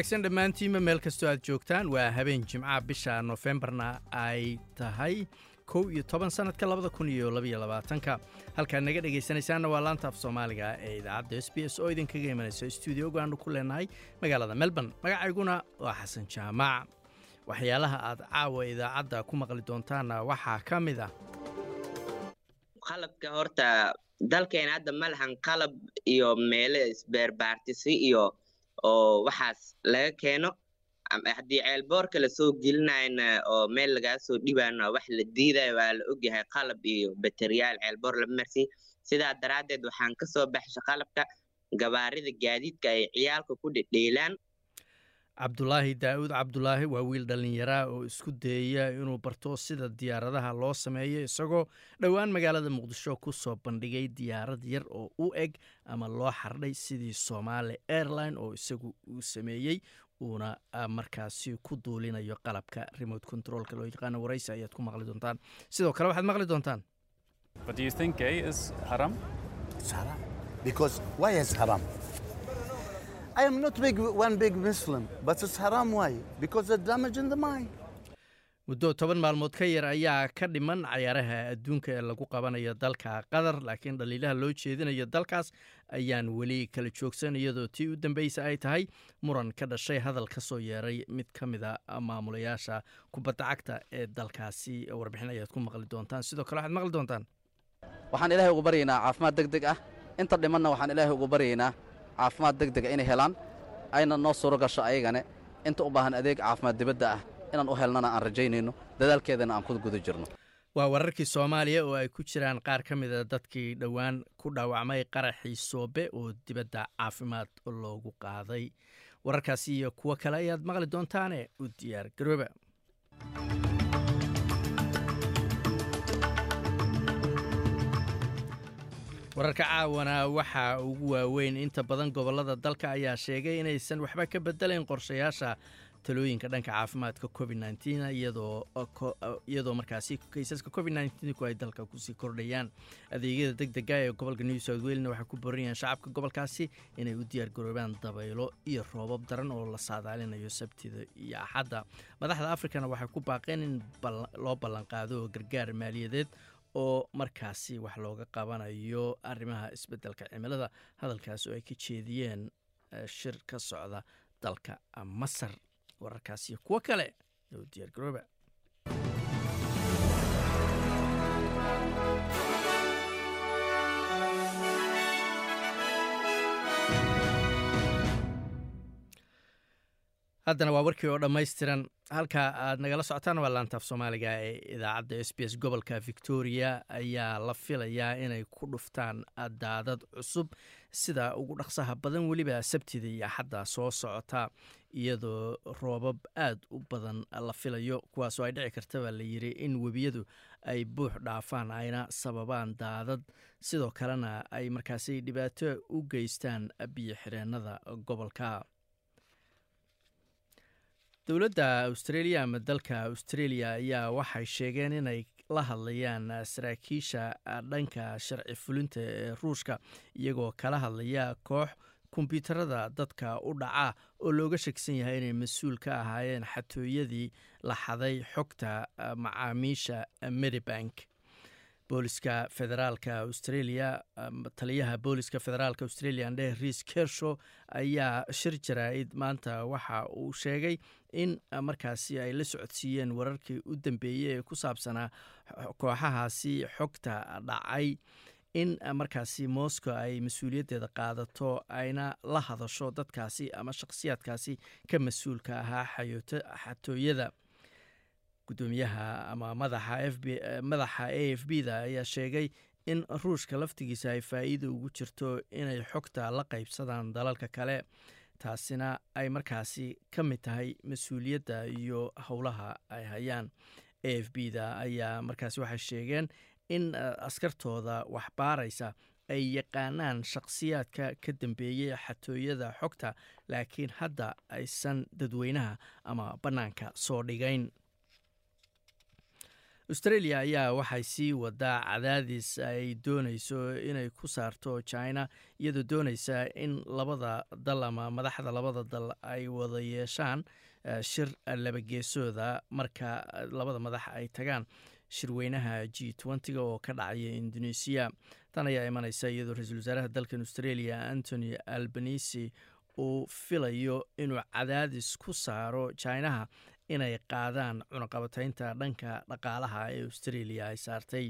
wanaagsan dhammaantiinba meel kastoo aad joogtaan. Waa habeen jimcaha bisha nofembarna ay tahay kow iyo toban sannadka labada kun iyo labaiyo labaatanka. Halkaad naga dhegaysanaysaanna waa laanta af soomaaliga ee idaacadda s b s oo idinkaga imanayso stuudioga aanu ku leenahay magaalada melbourne. Magacayguna waa xasan jaamac. Waxyaalaha aad caawa idaacadda ku maqli doontaanna waxaa ka mid ah. Qalabka horta dalkeena hadda ma lahan qalab iyo meelo isbeerbaartisi iyo oo waxaas laga keeno. Haddii ceelboorka la soo gelinayna oo meel lagaa soo dhibaana wax la diidaya waa la ogyahay qalab iyo bateriyaal ceelboor lama marsiin sidaa daraaddeed waxaan ka soo baxsha qalabka gabaarida gaadiidka ay ciyaalka ku dhedheelaan cabdulaahi daa'uud cabdulaahi waa wiil dhallinyaraa oo isku dayaya inuu barto sida diyaaradaha loo sameeyo isagoo dhowaan magaalada muqdisho ku soo bandhigay diyaarad yar oo u eg ama loo xardhay sidii somaali airline oo isagu uu sameeyey uuna markaasi ku duulinayo qalabka remote controlka loo yaqaano waraysi ayaad ku maqli doontaan. Sidoo kale waxaad maqli doontaan I am not big, one big Muslim, but it's haram. Why? Because it's damaging the mind. muddo toban maalmood ka yar ayaa ka dhiman cayaaraha adduunka ee lagu qabanayo dalka qatar laakiin dhaliilaha loo jeedinayo dalkaas ayaan weli kala joogsan iyadoo tii u dambeysa ay tahay muran ka dhashay hadal ka soo yeeray mid ka mida maamulayaasha kubadda cagta ee dalkaasi warbixin ayaad ku maqli doontaan sidoo kale waxaad maqli doontaan waxaan ilaahay ugu baryaynaa caafimaad deg deg ah inta dhimanna waxaan ilaahay ugu baryaynaa caafimaad deg dega inay helaan ayna noo suuro gasho ayagane. Inta u baahan adeeg caafimaad dibadda ah inaan u helnana aan rajaynayno dadaalkeedana aan ku guda jirno. Waa wararkii soomaaliya oo ay ku jiraan qaar ka mida dadkii dhowaan ku dhaawacmay qaraxii soobe oo dibadda caafimaad loogu qaaday. Wararkaasi iyo kuwo kale ayaad maqli doontaane u diyaar garooba wararka caawana waxaa ugu waaweyn. Inta badan gobollada dalka ayaa sheegay inaysan waxba ka bedelayn qorshayaasha talooyinka dhanka caafimaadka covid nteen iyadoo markaasi kaysaska covid nteenku ay dalka ku sii kordhayaan. Adeegyada deg dega ee gobolka new south welena waxay ku boranayaan shacabka gobolkaasi inay u diyaargaroobaan dabaylo iyo roobab daran oo la saadaalinayo sabtida iyo axadda. Madaxda afrikana waxay ku baaqeen in loo ballanqaado gargaar maaliyadeed oo markaasi wax looga qabanayo arrimaha isbeddelka cimilada hadalkaas oo ay ka jeediyeen shir ka socda dalka masar. Wararkaasiyo kuwo kale oo diyaar haddana waa warkii oo dhammaystiran. Halka aad nagala socotaan waa laantaaf soomaaliga ee idaacadda s b s gobolka victoria ayaa la filayaa inay ku dhuftaan daadad cusub sida ugu dhaqsaha badan weliba sabtida iyo axadda soo socota iyadoo roobab aad u badan la filayo kuwaasoo ay dhici kartaba la yiri in webiyadu ay buux dhaafaan ayna sababaan daadad. Sidoo kalena ay markaasi dhibaato u geystaan biyo xireennada gobolka dowladda australia ama dalka australia ayaa waxay sheegeen inay la hadlayaan saraakiisha dhanka sharci fulinta ee ruushka iyagoo kala hadlaya koox kombyuutarada dadka u dhaca oo looga shegsan yahay inay mas'uul ka ahaayeen xatooyadii la xaday xogta macaamiisha medibank booliska federaalka australia taliyaha booliska federaalka australia andhe riis kershow ayaa shir jaraa-id maanta waxa uu sheegay in markaasi ay la socodsiiyeen wararkii u dambeeyey ee ku saabsanaa kooxahaasi xogta dhacay in markaasi moscow ay mas'uuliyaddeeda qaadato ayna la hadasho dadkaasi ama shakhsiyaadkaasi ka mas'uulka ahaa xatooyada gudoomiyaha ama madaxa madaxa a f b da ayaa sheegay in ruushka laftigiisa ay faa'iida ugu jirto inay xogta la qaybsadaan dalalka kale taasina ay markaasi ka mid tahay mas'uuliyadda iyo howlaha ay hayaan. A f b da ayaa markaasi waxay sheegeen in askartooda waxbaaraysa ay yaqaanaan shakhsiyaadka ka dambeeyey xatooyada xogta laakiin hadda aysan dadweynaha ama bannaanka soo dhigayn australia ayaa waxay sii wadaa cadaadis ay doonayso inay ku saarto china iyadoo doonaysa in labada dal ama madaxda labada dal ay wada yeeshaan shir labageesooda marka labada madax ay tagaan shirweynaha g twentyga oo ka dhacaya indonesiya tan ayaa imanaysa iyadoo ra'iisul wasaaraha dalkan australia antony albanisi uu filayo inuu cadaadis ku saaro chinaha inay qaadaan cunaqabataynta dhanka dhaqaalaha ee australia ay saartay.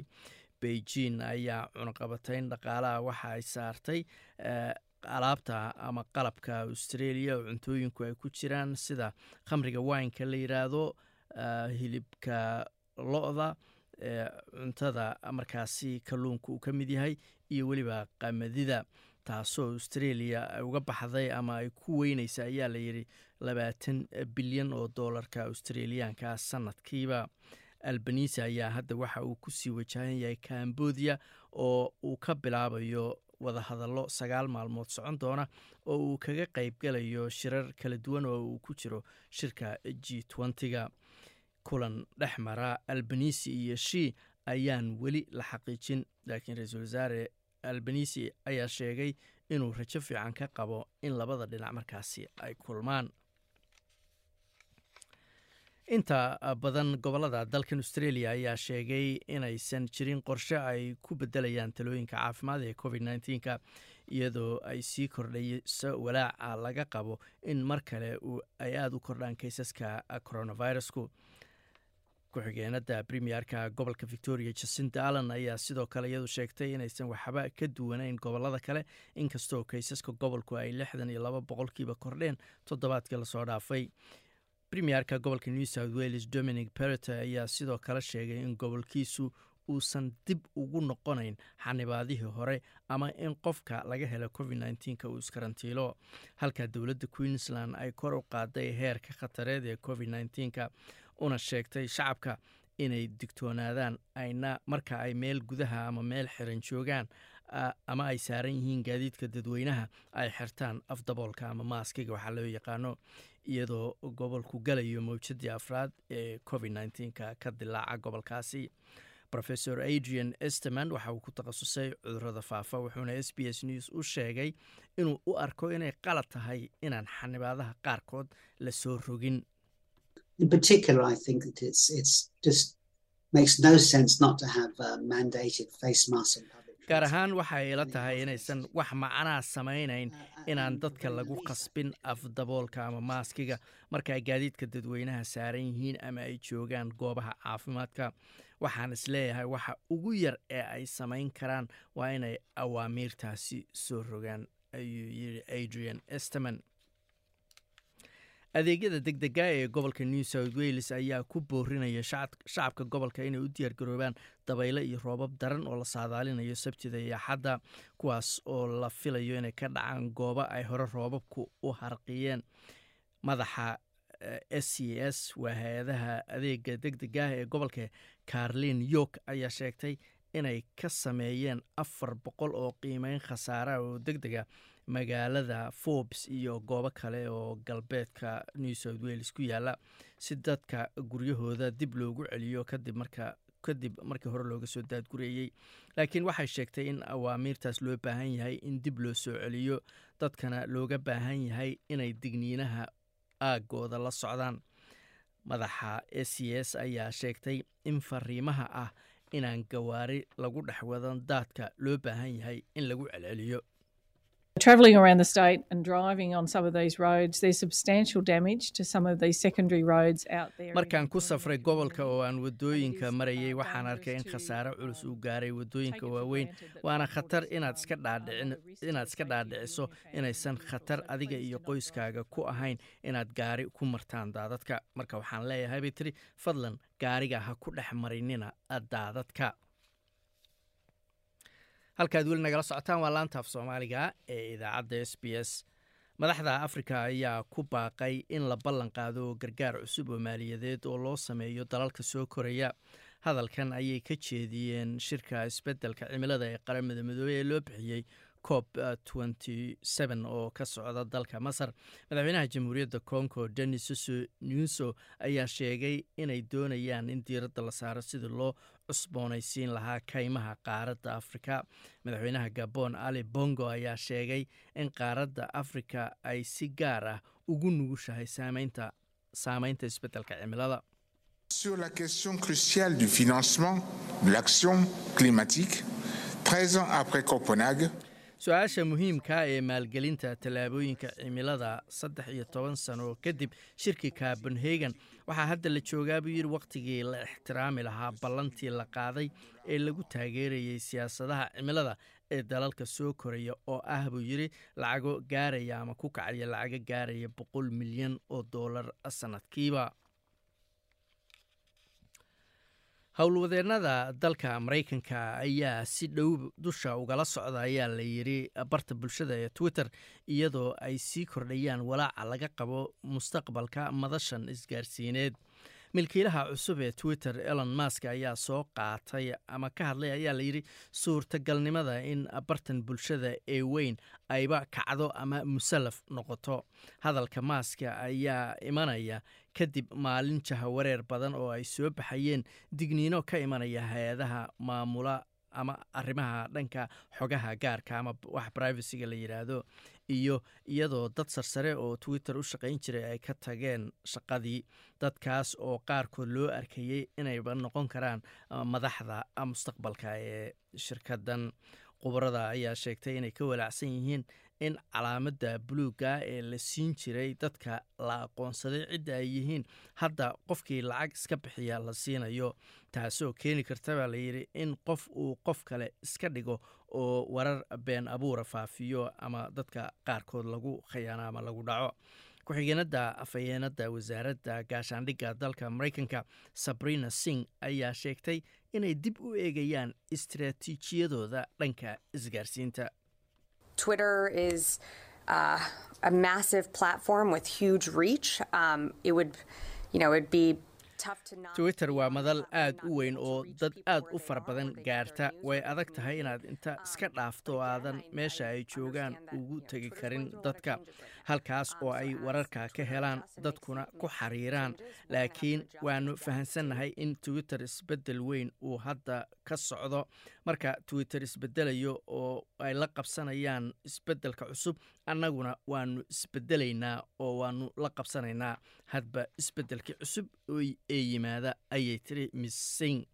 Beijing ayaa cunaqabatayn dhaqaalaha waxa ay saartay alaabta ama qalabka australia oo cuntooyinku ay ku jiraan sida khamriga wineka la yiraahdo hilibka lo-da cuntada markaasi kalluunka uu ka mid yahay iyo weliba qamadida taasoo australia uga baxday ama ay ku weyneysa ayaa layidhi labaatan bilyan oo doolarka australiyaanka sanadkiiba. Albanisa ayaa hadda waxa uu ku sii wajahan yahay cambodia oo uu ka bilaabayo wadahadallo sagaal maalmood socon doona oo uu kaga qaybgalayo shirar kala duwan oo uu ku jiro shirka g twentyga. Kulan dhex mara albanisi iyo shi ayaan weli la xaqiijin laakiin ra'iisul wasaare albanisi ayaa sheegay inuu rajo fiican ka qabo in labada dhinac markaasi ay kulmaan. Inta badan gobollada dalkan australia ayaa sheegay inaysan jirin qorshe ay ku bedelayaan talooyinka caafimaad ee covid nneteen-ka iyadoo ay sii kordhayso walaaca laga qabo in mar kale ay aada u kordhaan kaysaska coronavirusku ku-xigeenada premierka gobolka victoria jacinta allen ayaa sidoo kale iyadu sheegtay inaysan waxba ka duwanayn gobollada kale inkastoo kaysaska gobolku ay lixdan iyo laba boqolkiiba kordheen toddobaadkii la soo dhaafay. Premierka gobolka new south wales dominic perrot ayaa sidoo kale sheegay in gobolkiisu uusan dib ugu noqonayn xanibaadihii hore ama in qofka laga helo covid nneteen-ka uu iskarantiilo halka dowladda queensland ay kor u qaaday heerka khatareed ee covid nneteen-ka una sheegtay shacabka inay digtoonaadaan ayna marka ay meel gudaha ama meel xiran joogaan ama ay saaran yihiin gaadiidka dadweynaha ay xirtaan afdaboolka ama maaskiga waxaa loo yaqaano iyadoo gobolku galayo mawjadii afraad ee covid nneteen-ka ka dilaaca gobolkaasi. Rofesor adrian esteman waxa uu ku takhasusay cudurrada faafa wuxuuna s b s news u sheegay inuu u arko inay qalad tahay inaan xanibaadaha qaarkood la soo rogin in particular, I think that it's it's just makes no sense not to have uh, mandated face masks in public. gaar ahaan waxay ila tahay inaysan wax macnaa samaynayn inaan dadka lagu qasbin afdaboolka ama maaskiga marka ay gaadiidka dadweynaha saaran yihiin ama ay joogaan goobaha caafimaadka waxaan is leeyahay waxa ugu yar ee ay samayn karaan waa inay awaamiirtaasi soo rogaan ayuu yiri adrian esteman adeegyada degdega ee gobolka new south wales ayaa ku boorinaya shacabka gobolka inay u diyaargaroobaan dabayle iyo roobab daran oo la saadaalinayo sabtida iyo axadda kuwaas oo la filayo inay ka dhacaan goobo ay hore roobabku u harqiyeen. Madaxa s c s waa hay'adaha adeega degdegah ee gobolka carlin york ayaa sheegtay inay ka sameeyeen afar boqol oo qiimeyn khasaara oo deg dega magaalada forbes iyo goobo kale oo galbeedka new south wales ku yaalla si dadka guryahooda dib loogu celiyo kadib marka kadib markii hore looga soo daadgureeyey. Laakiin waxay sheegtay in awaamiirtaas loo baahan yahay in dib loo soo celiyo dadkana looga baahan yahay inay digniinaha aagooda la socdaan. Madaxa s c s ayaa sheegtay in fariimaha ah inaan gawaari lagu dhex wadan daadka loo baahan yahay in lagu celceliyo Travelling around the state and driving on some of these roads, there's substantial damage to some of these secondary roads out there. markaan ku safray gobolka oo aan waddooyinka marayay waxaan arkay in khasaare culus uu gaaray waddooyinka waaweyn. waana khatar inaad iska dhaadhicin inaad iska dhaadhiciso inaysan khatar adiga iyo qoyskaaga ku ahayn inaad gaari ku martaan daadadka. Marka waxaan leeyahay bay tiri fadlan gaariga ha ku dhex marinina daadadka halkaad weli nagala socotaan waa laanta af soomaaliga ee idaacadda s b s. Madaxda afrika ayaa ku baaqay in la ballan qaado gargaar cusub oo maaliyadeed oo loo sameeyo dalalka soo koraya. Hadalkan ayay ka jeediyeen shirka isbeddelka cimilada ee qaramada midoobey ee loo bixiyey cop oo ka socda dalka masar. Madaxweynaha jamhuuriyadda congo denis susu nuso ayaa sheegay inay doonayaan in diiradda la saaro sidii loo cusboonaysiin lahaa kaymaha qaaradda afrika. Madaxweynaha gabon ali bongo ayaa sheegay in qaaradda afrika ay si gaar ah ugu nugushahay saameynta isbeddelka cimilada. Sur la question cruciale du financement de l'action climatique, 13 ans après Copenhague, su'aasha muhiimka ee maalgelinta tallaabooyinka cimilada saddex iyo toban sano kadib shirkii copenhagen waxaa hadda la joogaa buu yidhi wakhtigii la ixtiraami lahaa ballantii la qaaday ee lagu taageerayay siyaasadaha cimilada ee dalalka soo koraya oo ah buu yidhi lacago gaaraya ama ku kacaya lacago gaaraya boqol milyan oo doolar sanadkiiba howlwadeennada dalka maraykanka ayaa si dhow dusha ugala socda ayaa la yidhi barta bulshada ee twitter iyadoo ay sii kordhayaan walaaca laga qabo mustaqbalka madashan isgaarsiineed milkiilaha cusub ee twitter elon mask ayaa soo qaatay ama ka hadlay ayaa layidhi suurtagalnimada in bartan bulshada ee weyn ayba kacdo ama musallaf noqoto. Hadalka maaska ayaa imanaya kadib maalin jahawareer badan oo ay soo baxayeen digniino ka imanaya hay'adaha maamula ama arrimaha dhanka xogaha gaarka ama wax privacyga la yidhaahdo iyo iyadoo dad sarsare oo twitter u shaqayn jiray ay ka tageen shaqadii dadkaas oo qaarkood loo arkayey inayba noqon karaan madaxda mustaqbalka ee shirkaddan khubarada ayaa sheegtay inay ka walaacsan yihiin in calaamadda buluuga ee la siin jiray dadka la aqoonsaday cidda ay yihiin hadda qofkii lacag iska bixiya la siinayo taasoo keeni karta baa layidhi in qof uu qof kale iska dhigo oo warar been abuura faafiyo ama dadka qaarkood lagu khayaano ama lagu dhaco. Ku-xigeenada afhayeenada wasaaradda gaashaandhigga dalka maraykanka sabrina sing ayaa sheegtay inay dib u eegayaan istaraatiijiyadooda dhanka isgaarsiinta Twitter. Um, waa madal aad u weyn oo dad aad u fara badan gaarta way adag tahay inaad inta iska dhaafto oo aadan meesha ay joogaan ugu tegi karin dadka halkaas oo ay wararka ka helaan dadkuna ku xiriiraan. Laakiin waanu fahamsannahay in twitter isbeddel weyn uu hadda ka socdo. Marka twitter isbedelayo oo ay la qabsanayaan isbeddelka cusub annaguna waanu isbedelaynaa oo waanu la qabsanaynaa. Hadba isbeddelkii cusub ee yimaada ayay tiri miss sing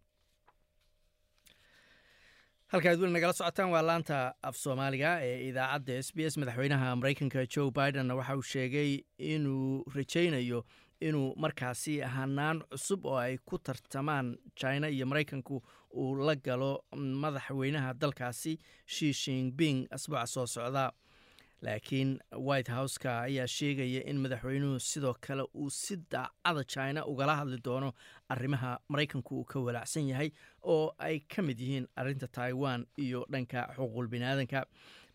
halkaad weli nagala socotaan waa laanta af soomaaliga ee idaacadda s b s madaxweynaha maraykanka joe biden waxa uu sheegay inuu rajaynayo inuu markaasi hanaan cusub oo ay ku tartamaan china iyo maraykanku uu la galo madaxweynaha dalkaasi shi shinping asbuuca soo socda laakiin white house-ka ayaa sheegaya in madaxweynuhu sidoo kale uu si daacada china ugala hadli doono arrimaha maraykanku uu ka walaacsan yahay oo ay ka mid yihiin arrinta taiwan iyo dhanka xuquuqul biniaadanka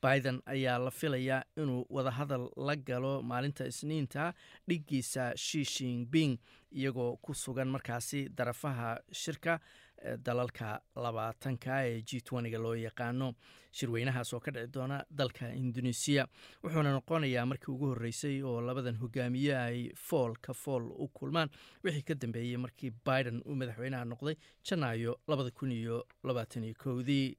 biden ayaa la filayaa inuu wadahadal la galo maalinta isniinta dhiggiisa shi shinping iyagoo ku sugan markaasi darafaha shirka dalalka labaatanka ee g ga loo yaqaano. Shirweynahaas oo ka dhici doona dalka indonesiya wuxuuna noqonayaa markii ugu horreysay oo labadan hogaamiye ay fool ka fool u kulmaan. Wixii ka dambeeyey markii biden uu madaxweynaha noqday janaayo kowdii.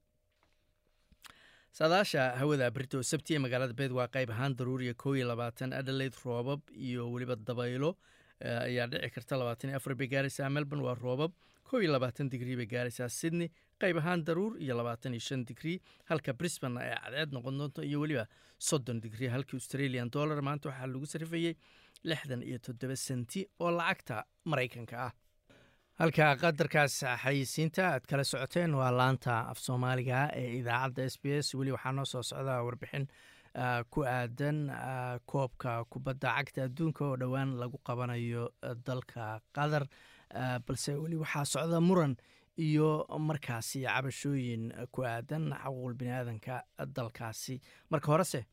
Saadaasha hawada brito sabti ee magaalada beed waa qayb ahaan daruuriya koo iyo labaatan. Adelaide roobab iyo weliba dabaylo ayaa dhici karta labaatan iyo afar bay gaaraysaa melbourne waa roobab koo iyo labaatan digrii bay gaaraysaa sydney. Qayb ahaan daruur iyo labaatan iyo shan digrii halka brisbane ay cadceed noqon doonto iyo weliba soddon digrii halkii australian dollar maanta waxaa lagu sarifayey lixdan iyo toddoba senti oo lacagta maraykanka ah. Halka qadarkaas xayisiinta aad kala socoteen waa laanta af soomaaliga ee idaacadda s b s. Weli waxaa noo soo socda warbixin ku aadan koobka kubadda cagta adduunka oo dhowaan lagu qabanayo dalka qatar balse weli waxaa socda muran iyo markaasi cabashooyin ku aadan xaquuqul biniaadanka dalkaasi. Marka horese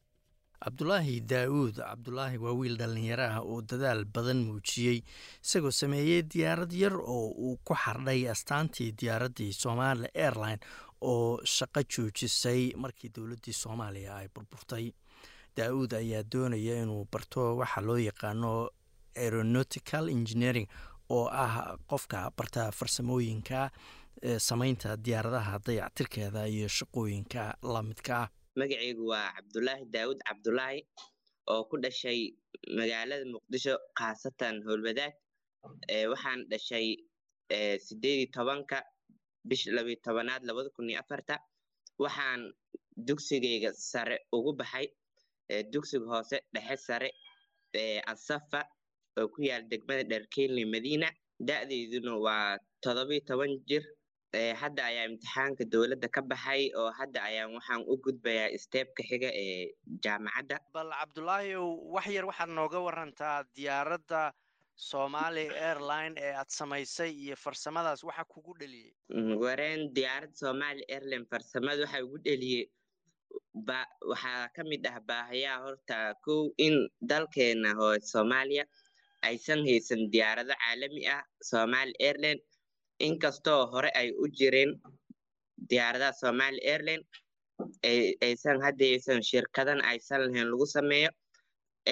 cabdulaahi daa'uud cabdulaahi waa wiil dhallinyaro ah oo dadaal badan muujiyey isagoo sameeyey diyaarad yar oo uu ku xardhay astaantii diyaaraddii somaali airline oo shaqo joojisay markii dowladdii soomaaliya ay burburtay. Daa'uud ayaa doonaya inuu barto waxa loo yaqaano aeronautical engineering oo ah qofka barta farsamooyinka samaynta diyaaradaha dayactirkeeda iyo shaqooyinka la midka ah. Magacaygu waa cabdulaahi daawud cabdulaahi oo ku dhashay magaalada muqdisho khaasatan howlwadaag waxaan dhashay sideedii tobanka bisha labiyo tobanaad labada kun iyo afarta. Waxaan dugsigayga sare ugu baxay dugsiga hoose dhexe sare asafa oo ku yaal degmada dherkeynli madiina. Da'deyduna waa todobiyo toban jir. Hadda ayaa imtixaanka dowladda ka baxay oo hadda ayaan waxaan u gudbayaa steebka xiga ee jaamacadda. Bal cabdulaahi wax yar waxaad nooga warantaa diyaaradda somali airline ee aad samaysay iyo farsamadaas waxa kugu dheliyey wareen diyaaradda somali airline farsamada waxa ugu dheliyey waxaa ka mid ah baahayaa horta kow in dalkeena hoo soomaaliya aysan haysan diyaarado caalami ah somali airline inkastoo hore ay u jireen diyaaradaha somali airline aysan hadda aysan shirkadan aysan lahayn lagu sameeyo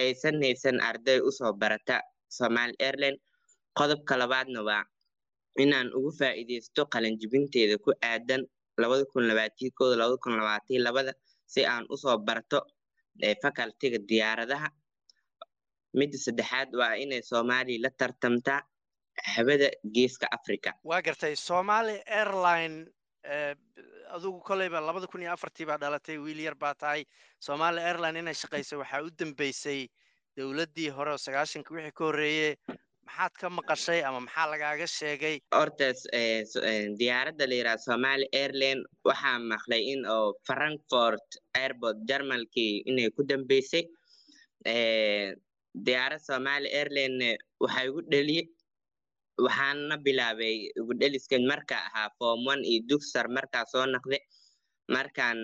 aysan haysan arday u soo barata somali airline qodobka labaadna waa inaan ugu faa'iidaysto qalanjibinteeda ku aadan labada kun labaatiyo kooda labada kun labaatiyo labada si aan u soo barto facultiga diyaaradaha midda saddexaad waa inay soomaaliya la tartamtaa habada geeska africa waa gartay somali airline adugu koleyba labada kun iyo afartii baa dhalatay wiil yar baa tahay. Somali airline inay shaqayso waxaa u dambeysay dowladdii hore oo sagaashanka wixii ka horreeye maxaad ka maqashay ama maxaa lagaaga sheegay? Hortaas diyaaradda la yidhaha somali airline waxaa maqlay in oo frankfort airport jarmalkii inay ku dambeysay diyaarad somali airline waxaa igu dheliyey waxaana bilaabay igudheliskan marka ahaa form one iyo dugsar markaa soo naqday markaan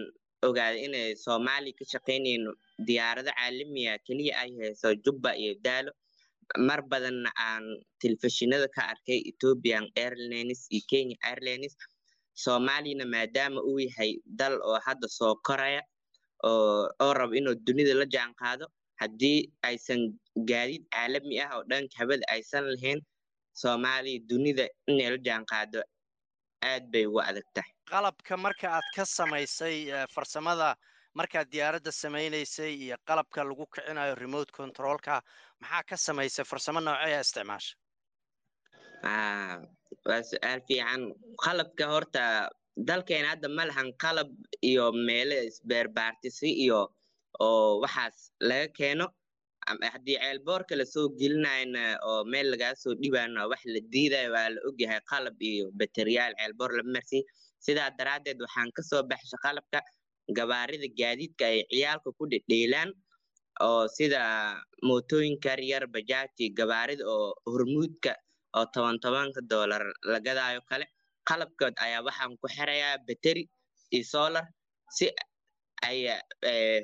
ogaaday inay soomaaliya ka shaqaynayno diyaarado caalamiya keliya ay hayso jubba iyo daalo mar badanna aan telefishinada ka arkay ethiopian airlines iyo kenya airlines. Soomaaliyana maadaama uu yahay dal oo hadda soo koraya oo rabo inuu dunida la jaan qaado haddii aysan gaadiid caalami ah oo dhanka habada aysan lahayn soomaaliya dunida inay la jaan qaado aad bay ugu adag tahay qalabka marka aad ka samaysay farsamada markaad diyaaradda samaynaysay iyo qalabka lagu kicinayo remote controlka maxaa ka samaysay farsamo nooceeya isticmaasha? Waa su'aal fiican. Qalabka horta dalkeena hadda ma lahan qalab iyo meelo isbeerbaartisi iyo oo waxaas laga keeno. Haddii ceelboorka la soo gelinayna oo meel lagaa soo dhibaano wax la diidayo waa la ogyahay qalab iyo bateriyaal ceelboor lama marsiy sidaa daraaddeed waxaan ka soo baxshay qalabka gabaarida gaadiidka ay ciyaalka ku dhedheelaan oo sida mootooyinka yar bajaajti gabaarida oo hormuudka oo toban tobanka doolar la gadaayo kale. Qalabkood ayaa waxaan ku xirayaa bateri iyo solar si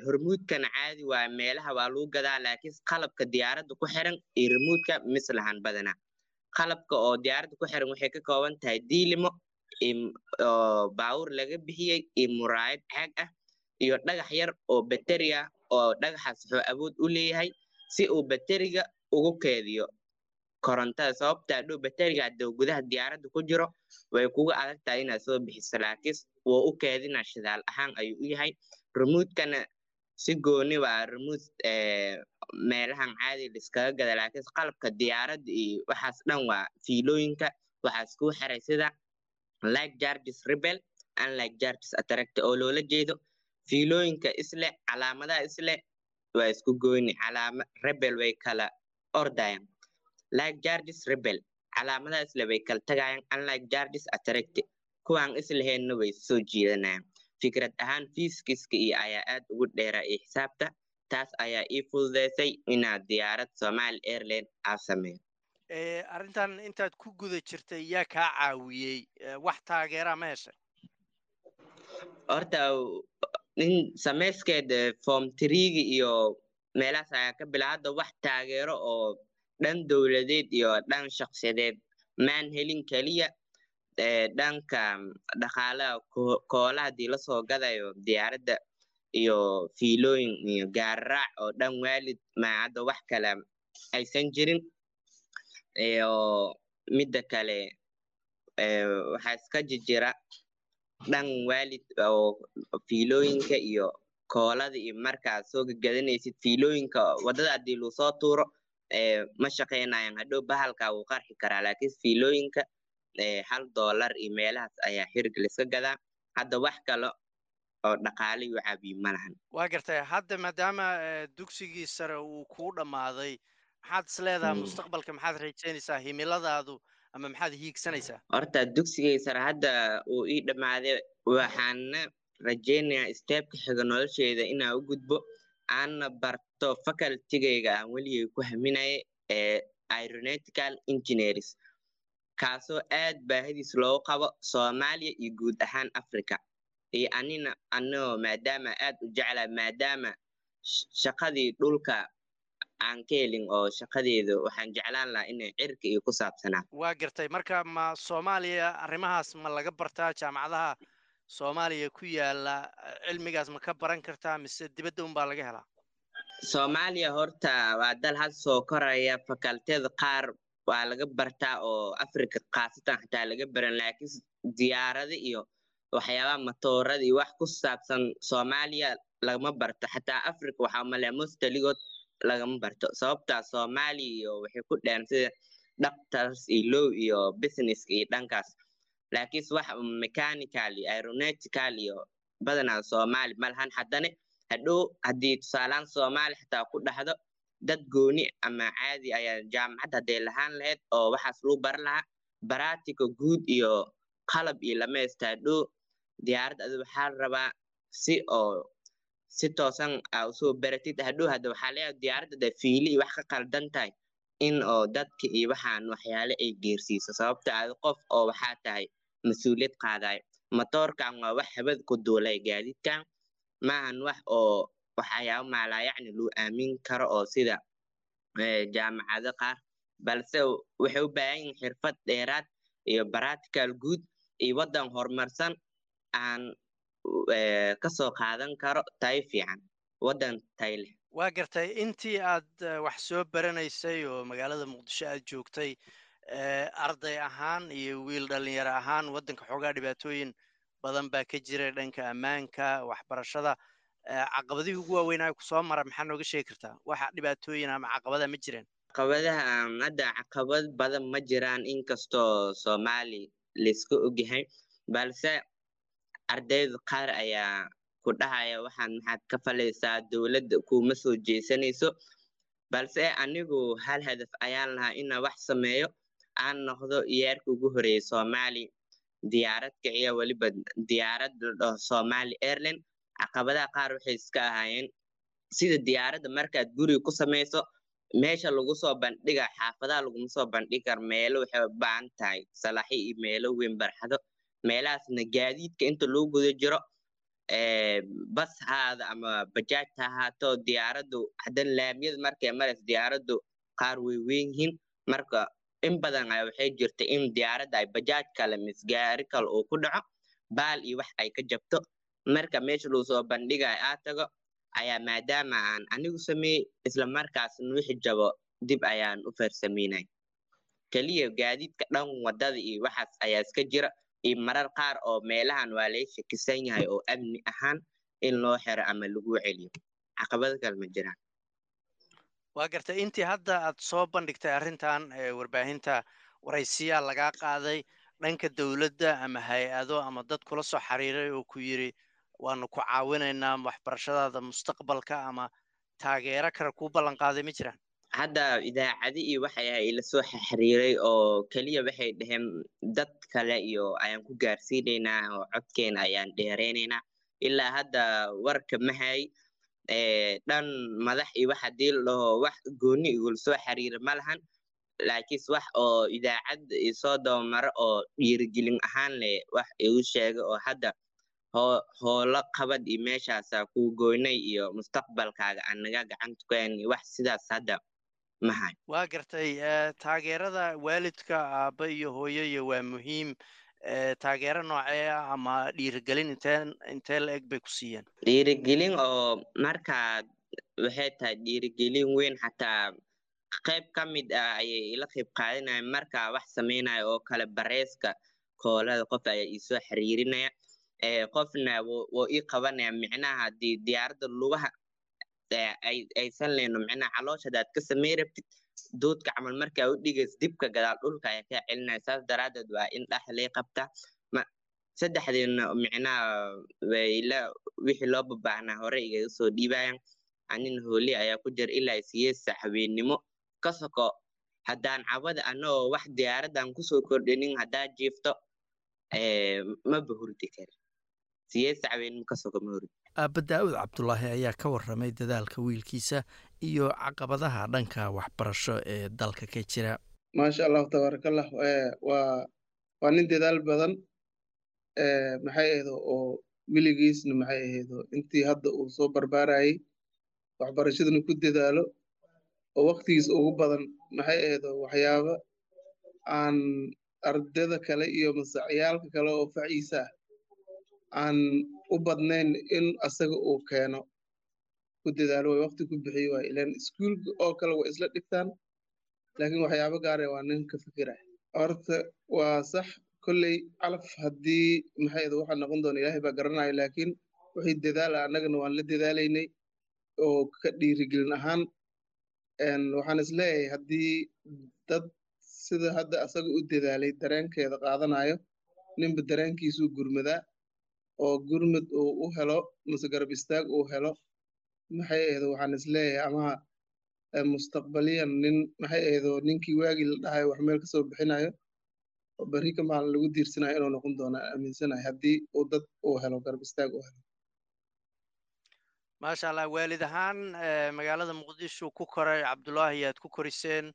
hormuudkan caadi waa meelaha waa lagu gadaa laakiin qalabka diyaaradda ku xiran iyo remuudka mislahan badanaa qalabka oo diyaaradda ku xiran waxay ka kooban tahay diilimo baawur laga bixiyey iyo muraayad caag ah iyo dhagax yar oo bateri ah oo dhagaxaas wuxuu awood u leeyahay si uu bateriga ugu keediyo korontada. Sababta adhow bateriga hadduu gudaha diyaaradda ku jiro way kuga adag inaad soo bixiso laakiin wuu u keedinaa shidaal ahaan ayuu u yahay remuudkana si gooni waa remuud meelahan caadi liskaga gada laakiin qalabka diyaaradda iyo waxaas dhan waa fiilooyinka. Waxaa iskuu xiray sida like charges rebel and like charges attract oo loola jeedo. Fiilooyinka isle calaamadaha isle waa isku goyni calaama rebel way kala ordayaan. Like charges rebel calaamadaha isle way kala tagayaan unlike charges attract kuwaan isleheenna way soo jiidanayaan fikrad ahaan fiiskiska iyo ayaa aad ugu dheeraa iyo xisaabta. Taas ayaa ii fududeysay inaad diyaarad somali airline aa sameeyo arrintan intaad ku guda jirtay yaa kaa caawiyey wax taageeraa ma heshay horta in samayskeeda form triigi iyo meelahaas ayaa ka bila hadda wax taageero oo dhan dowladeed iyo dhan shakhsiyadeed maan helin keliya dhanka dhaqaalaha koola haddii la soo gadayo diyaaradda iyo fiilooyin iyo gaararaac oo dhan waalid ma hadda wax kale aysan jirin iyo midda kale waxaa iska jijira dhan waalid oo fiilooyinka iyo koolada iyo markaad soo gagadanaysid fiilooyinka waddada haddii luu soo tuuro ma shaqaynayan hadhow bahalka wuu qarxi karaa laakiin fiilooyinka hal doolar iyo meelahaas ayaa xiriga laiska gadaa. Hadda wax kale oo dhaqaale iyo caabiyo ma lahan. Waa gartay hadda maadaama dugsigii sare uu kuu dhammaaday maxaad is leedahay mustaqbalka? Maxaad rajaynaysaa himiladaadu ama maxaad hiigsanaysaa? Horta dugsigii sare hadda uu ii dhammaaday waxaana rajaynayaa steebka xiga nolosheeda inaan u gudbo. Aanna barto facultigayga aan weligay ku haminaya ee aeronautical engineers kaasoo aad baahidiis loogu qabo soomaaliya iyo guud ahaan africa iyo anina anigoo maadaama aad u jeclaa maadaama shaqadii dhulka aan ka helin oo shaqadeedu waxaan jeclaan lahaa inay cirka iyo ku saabsanaa waa gartay. Marka ma soomaaliya arrimahaas ma laga bartaa jaamacadaha soomaaliya ku yaalla cilmigaas ma ka baran kartaa mise dibadda unbaa laga helaa? Soomaaliya horta waa dal had soo koraya fakaltiyada qaar waa laga bartaa oo africa khaasatan xataa laga baran laakiin diyaarada iyo waxyaabaha matoorada iyo wax ku saabsan soomaaliya lagama barto. Xataa africa waxaa malea mostaligood lagama barto. Sababtaa soomaaliya iyo waxay ku dheen sida doctors iyo low iyo businesska iyo dhankaas. Laakiinse wax mechanical iyo iyo badanaa soomaali malahan haddana hadhow haddii tusaalaan soomaali xataa ku dhahdo dad gooni ama caadi ayaa jaamacad hadday lahaan lahayd oo waxaas lagu baran lahaa baratika guud iyo qalab iyo lamaysta hadhow diyaarad adi waxaa rabaa si oo si toosan aa u soo baratid hadhow hadda waxaa leeyahay diyaaradda da fiili iyo wax ka qaldan tahay in oo dadka iyo waxaan waxyaale ay geersiiso. Sababta adi qof oo waxaa tahay mas'uuliyad qaadayo. Matoorkan waa wax habad ku duulay gaadiidkan maahan wax oo waxyaaba maalaa yacni loo aamin karo oo sida jaamacado qaar. Balse waxay u baahan yihiin xirfad dheeraad iyo baratical guud iyo waddan horumarsan aan ka soo qaadan karo tayo fiican waddan tay leh. Waa gartay intii aad wax soo baranaysay oo magaalada muqdisho aad joogtay arday ahaan iyo wiil dhalinyaro ahaan waddanka xoogaa dhibaatooyin badan baa ka jira dhanka ammaanka waxbarashada caqabadihii ugu waaweynaa ku soo mara maxaa nooga sheegi kartaa waxa dhibaatooyin ama caqabada ma jireen caqabadaha hadda caqabad badan ma jiraan inkastoo soomaali layska ogyahay balse ardayda qaar ayaa ku dhahaya waxaan maxaad ka falaysaa dowladda kuma soo jeesanayso balse anigu hal hadaf ayaan lahaa inaan wax sameeyo aan noqdo yeerka ugu horreeya soomaali diyaarad kiciya weliba diyaarad la dhaho somali airline caqabadaha qaar waxay iska ahaayeen sida diyaaradda markaad guriga ku samayso meesha lagu soo bandhiga xaafadaha laguma soo bandhigi karo meelo waxay u tahay salaxyo iyo meelo weyn barxado meelahaasna gaadiidka inta loo guda jiro bas haada ama bajaaj ha ahaato diyaaraddu haddan laamiyada markay marayso diyaaraddu qaar way weyn yihiin. Marka in badan waxay jirta in diyaaradda ay bajaaj kale misgaari kale uu ku dhaco baal iyo wax ay ka jabto marka meesha lagu soo bandhigayo aa tago ayaa maadaama aan anigu sameeyey isla markaasna wixii jabo dib ayaan u farsameynay. Keliya gaadiidka dhan waddada iyo waxaas ayaa iska jira iyo marar qaar oo meelahan waa laga shakisan yahay oo amni ahaan in loo xiro ama lagu celiyo. Caqabado kale ma jiraan. Waa gartay intii hadda aad soo bandhigtay arrintan warbaahinta waraysiyaa lagaa qaaday dhanka dowladda ama hay'ado ama dad kula soo xiriiray oo ku yidhi waanu ku caawinaynaa waxbarashadaada mustaqbalka ama taageero kale kuu ballan qaaday ma jiraan? Hadda idaacadi iyo waxay ahay ila soo xiriiray oo keliya waxay dhaheen dad kale iyo ayaan ku gaarsiinaynaa oo codkeena ayaan dheeraynaynaa ilaa hadda warka mahay dhan madax iyo wax haddii la dhaho wax gooni igula soo xiriira ma lahan. Laakiinse wax oo idaacad isoo dabamaro oo dhiirigelin ahaan leh wax igu sheega oo hadda hoola qabad iyo meeshaasaa kuu goynay iyo mustaqbalkaaga anaga gacanta ku hayn wax sidaas hadda mahay waa gartay taageerada waalidka aabba iyo hooyoyo waa muhiim. Taageero noocee ah ama dhiirigelin inteen intee la eg bay ku siiyeen? Dhiirigelin oo markaad waxay tahay dhiirigelin weyn xataa qayb ka mid ah ayay ila qayb qaadanayaan markaa wax sameynaya oo kale bareeska koolada qof ayaa iisoo xiriirinaya qofna wuu ii qabanaya micnaha haddii diyaaradda lugaha aysan leyno micnaha caloosh hadaad ka samey rabtid doodka camal markaa u dhigays dibka gadaal dhulka ayaa kaa celinaya saas daraadeed waa in dhaxlay qabtaa. Saddexdeena micnaha wixii loo babaahnaa hore igaga soo dhiibayan anin hooli ayaa ku jira ilaa siyeesa habeennimo ka haddaan cabada anagoo wax diyaaradan ku soo kordhinin haddaa jiifto maba hurdi kari siyeesa habeennimo ka soko ma hurdi aabba daa'uud cabdulaahi ayaa ka warramay dadaalka wiilkiisa iyo caqabadaha dhanka waxbarasho ee dalka ka jira. Maasha allahu tabaarakallah waa waa nin dadaal badan maxay ahaydo oo weligiisna maxay ahaydo intii hadda uu soo barbaarayay waxbarashadana ku dadaalo oo waktigiisa ugu badan maxay ahaydo waxyaaba aan ardada kale iyo masacyaalka kale oo faciisa ah aan u badnayn in asaga uu keeno ku dadaalo. Way wakti ku bixiyo waay ilan iskuulka oo kale way isla dhigtaan. Laakiin waxyaabo gaare waa nin ka fikiraya horta waa sax. Kolley calaf haddii maxayda waxaa noqon doona ilaahay baa garanaya laakiin wixii dadaala annagana waan la dadaalaynay oo ka dhiirigelin ahaan. Waxaan is leeyahay haddii dad sida hadda asaga u dadaalay dareenkeeda qaadanayo ninba dareenkiisuu gurmadaa oo gurmud uu u helo mase garab istaag uu helo maxay ahdo waxaan is leeyahay ama mustaqbaliyan nin maxay ahdo ninkii waagii la dhahayo wax meel ka soo bixinayo oo berri ka maalin lagu diirsanayo inuu noqon doono aaminsanahay haddii uu dad uu helo garab istaag uu helo. Maasha allah waalid ahaan magaalada muqdisho ku koray cabdulaahi aad ku koriseen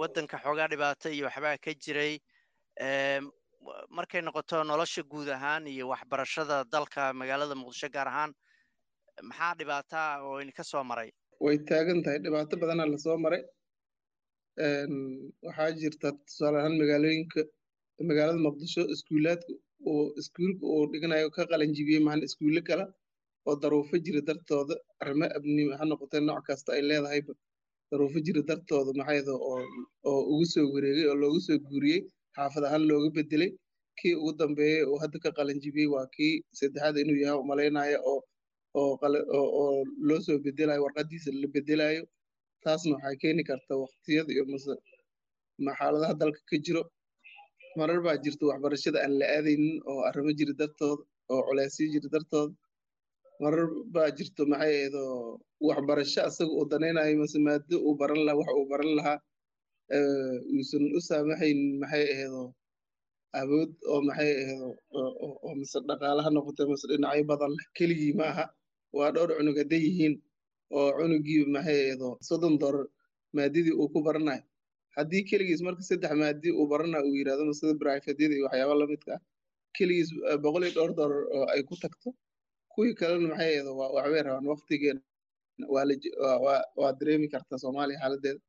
waddanka xoogaa dhibaata iyo waxbaa ka jiray markay noqoto nolosha guud ahaan iyo waxbarashada dalka magaalada muqdisho gaar ahaan maxaa dhibaataa oo idinka soo maray? Way taagan tahay. Dhibaato badanaa la soo maray. Waxaa jirta tusaale ahaan magaalooyinka magaalada muqdisho iskuulaadka uu iskuulka uu dhiganayo ka qalanjibiyey mahan iskuulle kale oo daruufo jira dartooda. Arrimo abni ha noqotee nooc kasta ay leedahayba. Daruufo jira dartooda maxayda oo oo ugu soo wareegay oo loogu soo guuriyey xaafad ahaan looga bedelay. Kii ugu dambeeyey oo hadda ka qalanjibiyey waa kii saddexaad inuu yahay u malaynaya oo oo oo loo soo bedelayo warqadiisa la bedelayo. Taasna waxay keeni karta waqtiyada iyo mase xaaladaha dalka ka jiro. Marar baa jirta waxbarashada aan la aadaynin oo arrimo jira dartooda oo culeysyo jira dartooda marar baa jirto maxay ahdo waxbarasho asaga uu danaynayo mase maado uu baran lahaa wax uu baran lahaa uusan u saamaxayn maxay ahdo awood oo maxay ahdo oo mase dhaqaalaha noqote mase dhinacyo badan keligii ma aha. Waa dhowr cunug hadday yihiin oo cunugii maxay ahdo soddon dolar maadadii uu ku baranayo haddii keligiis marka saddex maadi uu baranayo uu yidhahdo masida brifedyada iyo waxyaaba lamidka ah keligiis boqol iyo dhowr dolar oo ay ku tagto kuwii kalena maxay ahdo waxbay rabaan waqtigeena waa dareemi karta soomaaliya xaaladeeda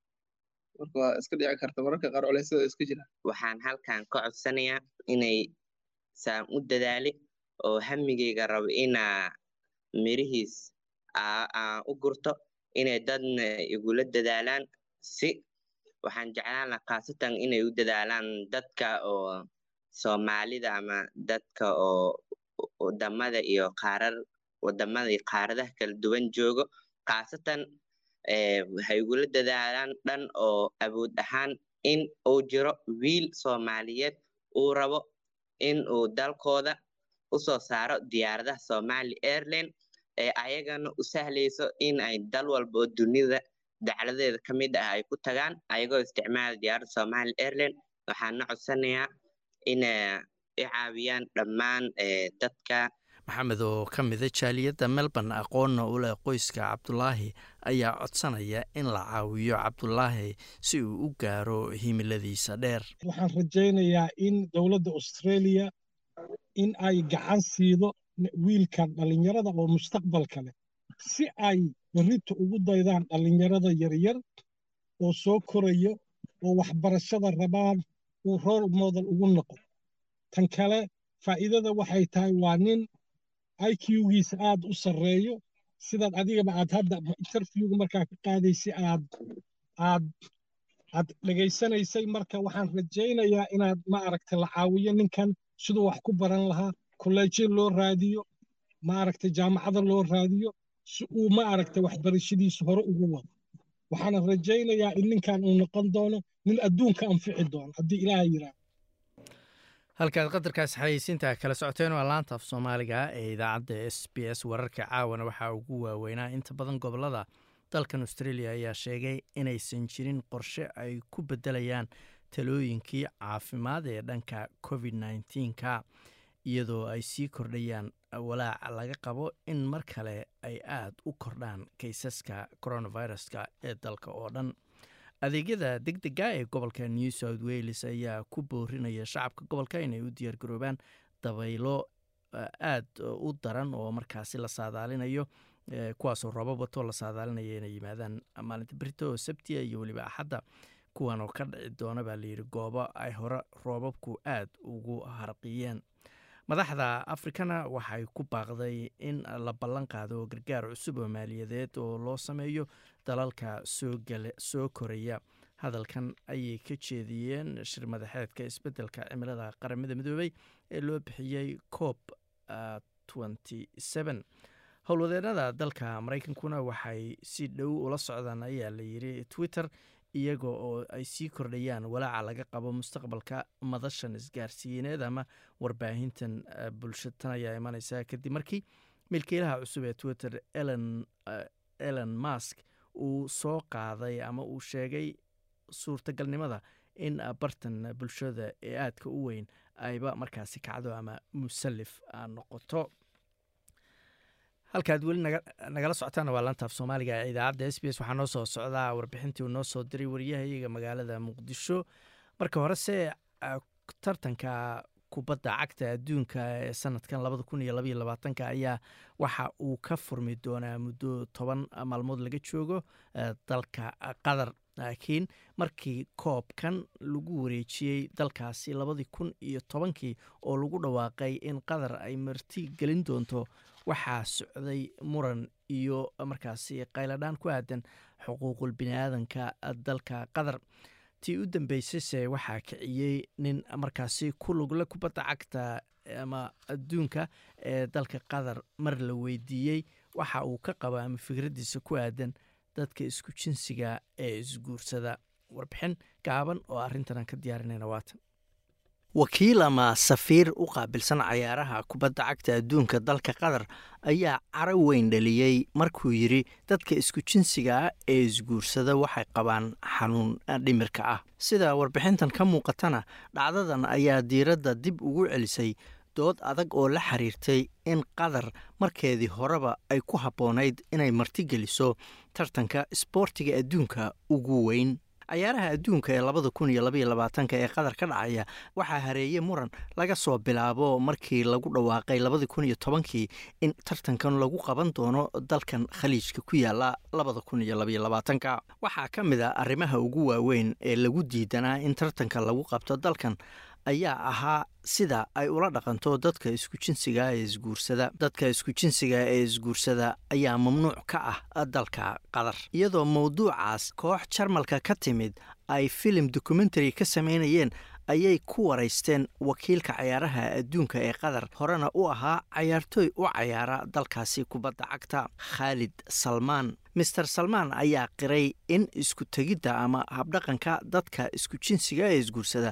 marka waa iska dhici karta mararka qaar culeysyada iska jiraan waxaan halkan ka codsanayaa inay saan u dadaali oo hamigeyga rabo inaa mirihiis aan u gurto inay dadna igula dadaalaan si waxaan jeclaan lahaa khaasatan inay u dadaalaan dadka oo soomaalida ama dadka oo waddamada iyo qaarar waddamada iyo qaaradaha kala duwan joogo. Khaasatan waxay igula dadaalaan dhan oo awood ahaan in uu jiro wiil soomaaliyeed uu rabo in uu dalkooda u soo saaro diyaaradaha somali airline ee ayagana u sahlayso in ay dal walba oo dunida dacladeeda ka mid ah ay ku tagaan ayagoo isticmaala diyaaradda somali airline. Waxaana codsanayaa inay i caawiyaan dhammaan dadka maxamed oo ka mida jaaliyadda melbourne aqoonna u leh qoyska cabdulaahi ayaa codsanaya in la caawiyo cabdulaahi si uu u gaaro himiladiisa dheer. Waxaan rajaynayaa in dowladda australia in ay gacan siido wiilkan dhallinyarada oo mustaqbalka leh si ay berrita ugu daydaan dhallinyarada yaryar oo soo koraya oo waxbarashada rabaan uu role model ugu noqo. Tan kale faa'iidada waxay tahay waa nin iq-giisa aad u sarreeyo. Sidaad adigaba aad hadda interviewga markaa ka qaadaysay aad aad aad dhegaysanaysay marka waxaan rajaynayaa inaad ma aragtay la caawiyo ninkan siduu wax ku baran lahaa kolleejyo loo raadiyo ma aragtay jaamacada loo raadiyo si uu ma aragtay waxbarashadiisa hore ugu wado. Waxaana rajaynayaa in ninkan uu noqon doono nin adduunka anfici doono haddii ilaaha yidhaahdo halkaad qadarkaas xayeysiinta kala socoteen waa laanta af soomaaliga ee idaacadda s b s wararka caawana waxaa ugu waaweynaa. Inta badan gobollada dalkan australia ayaa sheegay inaysan jirin qorshe ay ku bedelayaan talooyinkii caafimaad ee dhanka covid nneteen-ka iyadoo ay sii kordhayaan walaac laga qabo in mar kale ay aad u kordhaan kaysaska coronaviruska ee dalka oo dhan adeegyada deg dega ee gobolka new south wales ayaa ku boorinaya shacabka gobolka inay u diyaargaroobaan dabaylo aad u daran oo markaasi la saadaalinayo kuwaasoo roobab wato la saadaalinaya inay yimaadaan maalinta berito oo sabtiya iyo weliba axadda kuwan oo ka dhici doona baa layidhi goobo ay hore roobabku aad ugu harqiyeen madaxda afrikana waxay ku baaqday in la ballan qaado gargaar cusub oo maaliyadeed oo loo sameeyo dalalka soo koraya. Hadalkan ayay ka jeediyeen shir madaxeedka isbeddelka cimilada qaramada midoobey ee loo bixiyey coob howlwadeenada dalka maraykankuna waxay si dhow ula socdaan ayaa layidhi twitter iyaga oo ay sii kordhayaan walaaca laga qabo mustaqbalka madashan isgaarsiineed ama warbaahintan bulshatan ayaa imaneysa kadib markii milkiilaha cusub ee twitter elon mask uu soo qaaday ama uu sheegay suurtagalnimada in bartan bulshada ee aadka u weyn ayba markaasi kacdo ama musallif noqoto halkaad weli nagala socotaan waa lantaaf soomaaliga ee idaacadda s b s. Waxaa noo soo socdaa warbixintii uu noo soo diray wariyahayaga magaalada muqdisho. Marka horese tartanka kubadda cagta adduunka ee sanadkan labada kun iyo labaiyo labaatanka ayaa waxa uu ka furmi doonaa muddo toban maalmood laga joogo dalka qatar. Laakiin markii koobkan lagu wareejiyey dalkaasi labadii kun iyo tobankii oo lagu dhawaaqay in qatar ay marti gelin doonto waxaa socday muran iyo markaasi qayladhaan ku aadan xuquuqul biniaadanka dalka qatar. Tii u dambeysayse waxaa kiciyey nin markaasi ku lugle kubadda cagta ama adduunka ee dalka qatar. Mar la weydiiyey waxa uu ka qaba ama fikraddiisa ku aadan dadka isku jinsiga ee isguursada. Warbixin gaaban oo arrintan aan ka diyaarinayna waatan wakiil ama safiir u qaabilsan cayaaraha kubadda cagta adduunka dalka qatar ayaa caro weyn dhaliyey markuu yidri dadka isku jinsiga ah ee isguursada waxay qabaan xanuun dhimirka ah. Sida warbixintan ka muuqatana dhacdadan ayaa diiradda dib ugu celisay dood adag oo la xiriirtay in qatar markeedii horeba ay ku habboonayd inay martigeliso tartanka isboortiga adduunka ugu weyn cayaaraha adduunka ee labada kun iyo labaiyo labaatanka ee qatar ka dhacaya waxaa hareeye muran laga soo bilaabo markii lagu dhawaaqay labadii kun iyo tobankii in tartankan lagu qaban doono dalkan khaliijka ku yaalla labada kun iyo labaiyo labaatanka. Waxaa ka mid a arrimaha ugu waaweyn ee lagu diidanaa in tartanka lagu qabto dalkan ayaa ahaa sida ay ula dhaqanto dadka isku jinsiga ee isguursada. Dadka isku jinsiga ee isguursada ayaa mamnuuc ka ah dalka qatar iyadoo mowduucaas koox jarmalka ka timid ay filim documentary ka sameynayeen ayay ku waraysteen wakiilka cayaaraha adduunka ee qatar horena u ahaa cayaartooy u cayaara dalkaasi kubadda cagta khaalid salmaan master salmaan ayaa qiray in isku tegidda ama habdhaqanka dadka isku jinsiga ee isguursada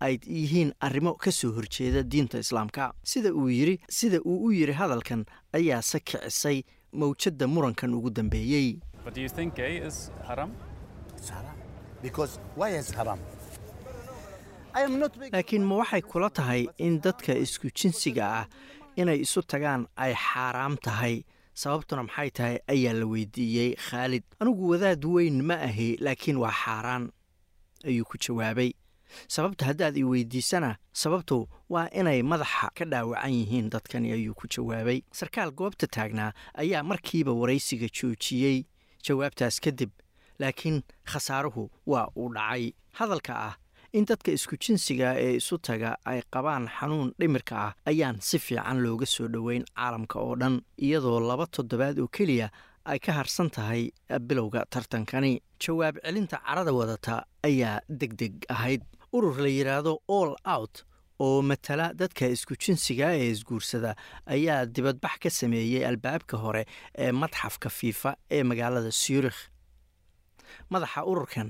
ay yihiin arrimo ka soo horjeeda diinta islaamka. Sida uu yiri sida uu u yiri hadalkan ayaase kicisay mawjadda murankan ugu dambeeyey. Laakiin ma waxay kula tahay in dadka isku jinsiga ah inay isu tagaan ay xaaraam tahay? Sababtuna maxay tahay? Ayaa la weydiiyey khaalid. Anigu wadaad weyn ma ahi laakiin waa xaaraan ayuu ku jawaabay sababta haddaad i weydiisana sababtu waa inay madaxa ka dhaawacan yihiin dadkani ayuu ku jawaabay. Sarkaal goobta taagnaa ayaa markiiba waraysiga joojiyey jawaabtaas kadib laakiin khasaaruhu waa uu dhacay. Hadalka ah in dadka isku jinsiga ee isu taga ay qabaan xanuun dhimirka ah ayaan si fiican looga soo dhoweyn caalamka oo dhan iyadoo laba toddobaad oo keliya ay ka harsan tahay bilowga tartankani. Jawaab celinta carada wadata ayaa deg deg ahayd urur la yidhaahdo all out oo matala dadka isku jinsiga ee isguursada ayaa dibadbax ka sameeyey albaabka hore ee madxafka fiifa ee magaalada syurikh madaxa ururkan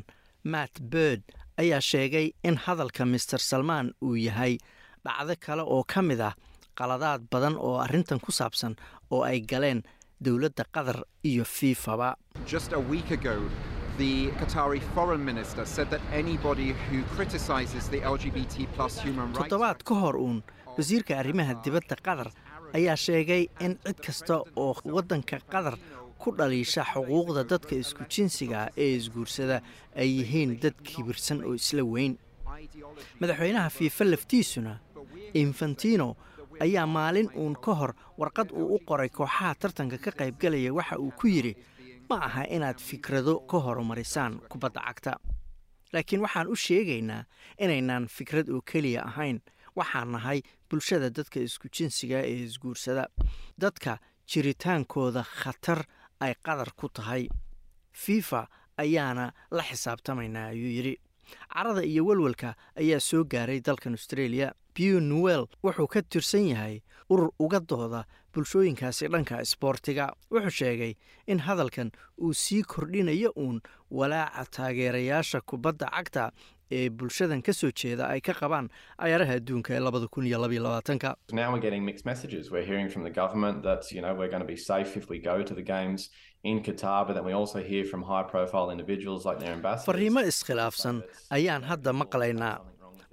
matt bird ayaa sheegay in hadalka master salmaan uu yahay dhacdo kale oo ka mid ah qaladaad badan oo arrintan ku saabsan oo ay galeen dowladda qatar iyo fiifaba The Qatari foreign minister said that anybody who criticizes the LGBT plus human rights toddobaad ka hor uun wasiirka arrimaha dibadda qatar ayaa sheegay in cid kasta oo waddanka qatar ku dhaliisha xuquuqda dadka isku jinsiga ee isguursada ay yihiin dad kibirsan oo isla weyn. Madaxweynaha fiifa laftiisuna infantino ayaa maalin uun ka hor warqad uu u qoray kooxaha tartanka ka qaybgalaya waxa uu ku yidhi ma aha inaad fikrado ka horumarisaan kubadda cagta. Laakiin waxaan u sheegaynaa inaynaan fikrad oo keliya ahayn. Waxaan nahay bulshada dadka isku jinsiga ee isguursada. Dadka jiritaankooda khatar ay qadar ku tahay. Fifa ayaana la xisaabtamaynaa ayuu yidhi. Carada iyo welwelka ayaa soo gaaray dalkan australia. Bew newell wuxuu ka tirsan yahay urur uga dooda bulshooyinkaasi dhanka isboortiga wuxuu sheegay in hadalkan uu sii kordhinayo uun walaaca taageerayaasha kubadda cagta ee bulshadan ka soo jeeda ay ka qabaan cayaaraha adduunka ee labada kun iyo labaiyo labaatanka. Fariimo iskhilaafsan ayaan hadda maqlaynaa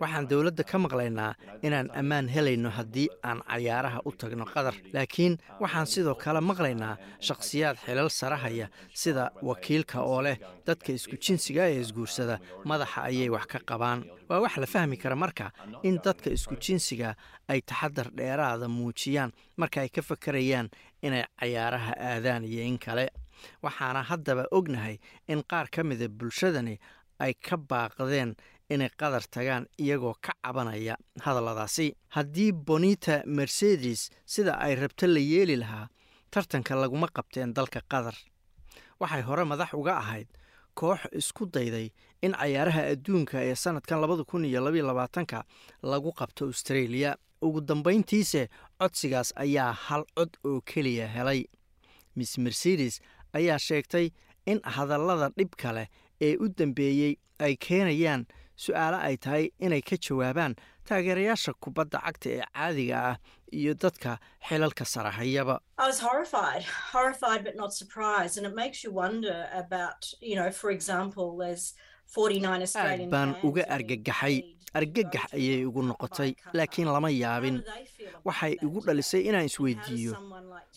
waxaan dowladda ka maqlaynaa inaan ammaan helayno haddii aan cayaaraha u tagno qatar laakiin waxaan sidoo kale maqlaynaa shakhsiyaad xilal sarahaya sida wakiilka oo leh dadka isku jinsiga ee isguursada. Madaxa ayay wax ka qabaan. Waa wax la fahmi kara marka in dadka isku jinsiga ay taxadar dheeraada muujiyaan marka ay ka fakarayaan inay cayaaraha aadaan iyo in kale. Waxaana haddaba ognahay in qaar ka mida bulshadani ay ka baaqdeen inay qadar tagaan iyagoo ka cabanaya hadalladaasi. Haddii bonita mercedes sida ay rabto la yeeli lahaa tartanka laguma qabteen dalka qatar waxay hore madax uga ahayd koox isku dayday in cayaaraha adduunka ee sannadkan labada kun iyo labaiyo labaatanka lagu qabto australia. Ugu dambayntiise codsigaas ayaa hal cod oo keliya helay. Miss mercedes ayaa sheegtay in hadallada dhibka leh ee u dambeeyey ay keenayaan su'aalo ay tahay inay ka jawaabaan taageerayaasha kubadda cagta ee caadiga ah iyo dadka xilalka sarahayaba. I was horrified, horrified but not surprised. And it makes you wonder about, you know, for example, there's 49 aad baan uga argagaxay argagax ayay igu noqotay laakiin lama yaabin. Waxay igu dhalisay inaan isweydiiyo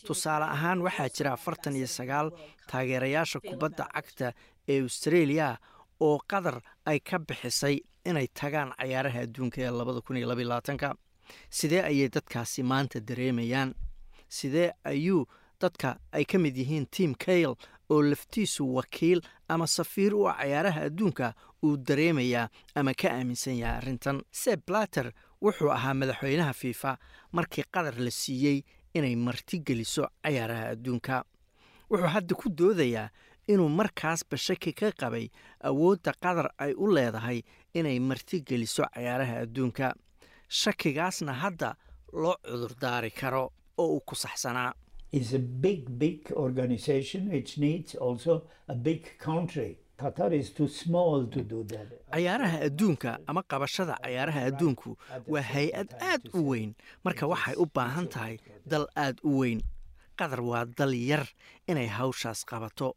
tusaale ahaan waxaa jira afartan iyo sagaal taageerayaasha kubadda cagta ee australia oo qatar ay ka bixisay inay tagaan cayaaraha adduunka ee labada kun iyo labaiyo labaatanka sidee ayay dadkaasi maanta dareemayaan? Sidee ayuu dadka ay ka mid yihiin tim kail oo laftiisu wakiil ama safiir u ah cayaaraha adduunka uu dareemayaa ama ka aaminsan yahay arrintan? Seb blatter wuxuu ahaa madaxweynaha fiifa markii qatar la siiyey inay martigeliso cayaaraha adduunka. Wuxuu hadda ku doodayaa inuu markaasba shaki ka qabay awoodda qatar ay u leedahay inay martigeliso cayaaraha adduunka. Shakigaasna hadda loo cudurdaari karo oo uu ku saxsanaa. Cayaaraha adduunka ama qabashada cayaaraha adduunku waa hay'ad aad u weyn. Marka waxay u baahan tahay dal aad u weyn. Qatar waa dal yar inay hawshaas qabato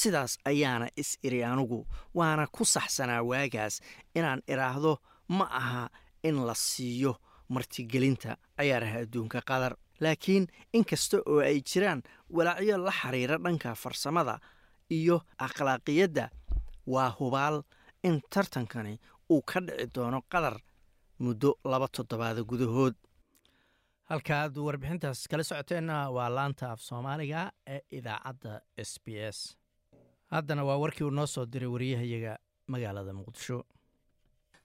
sidaas ayaana is iri anugu waana ku saxsanaa waagaas inaan idhaahdo ma aha in la siiyo martigelinta cayaaraha adduunka qatar laakiin inkasta oo ay jiraan walaacyo la xiriira dhanka farsamada iyo akhlaaqiyadda waa hubaal in tartankani uu ka dhici doono qatar muddo laba toddobaada gudahood. Halkaaad warbixintaas kala socoteenna waa laanta af soomaaliga ee idaacadda s b s haddana waa warkii uu noo soo diray wariyahayaga magaalada muqdisho.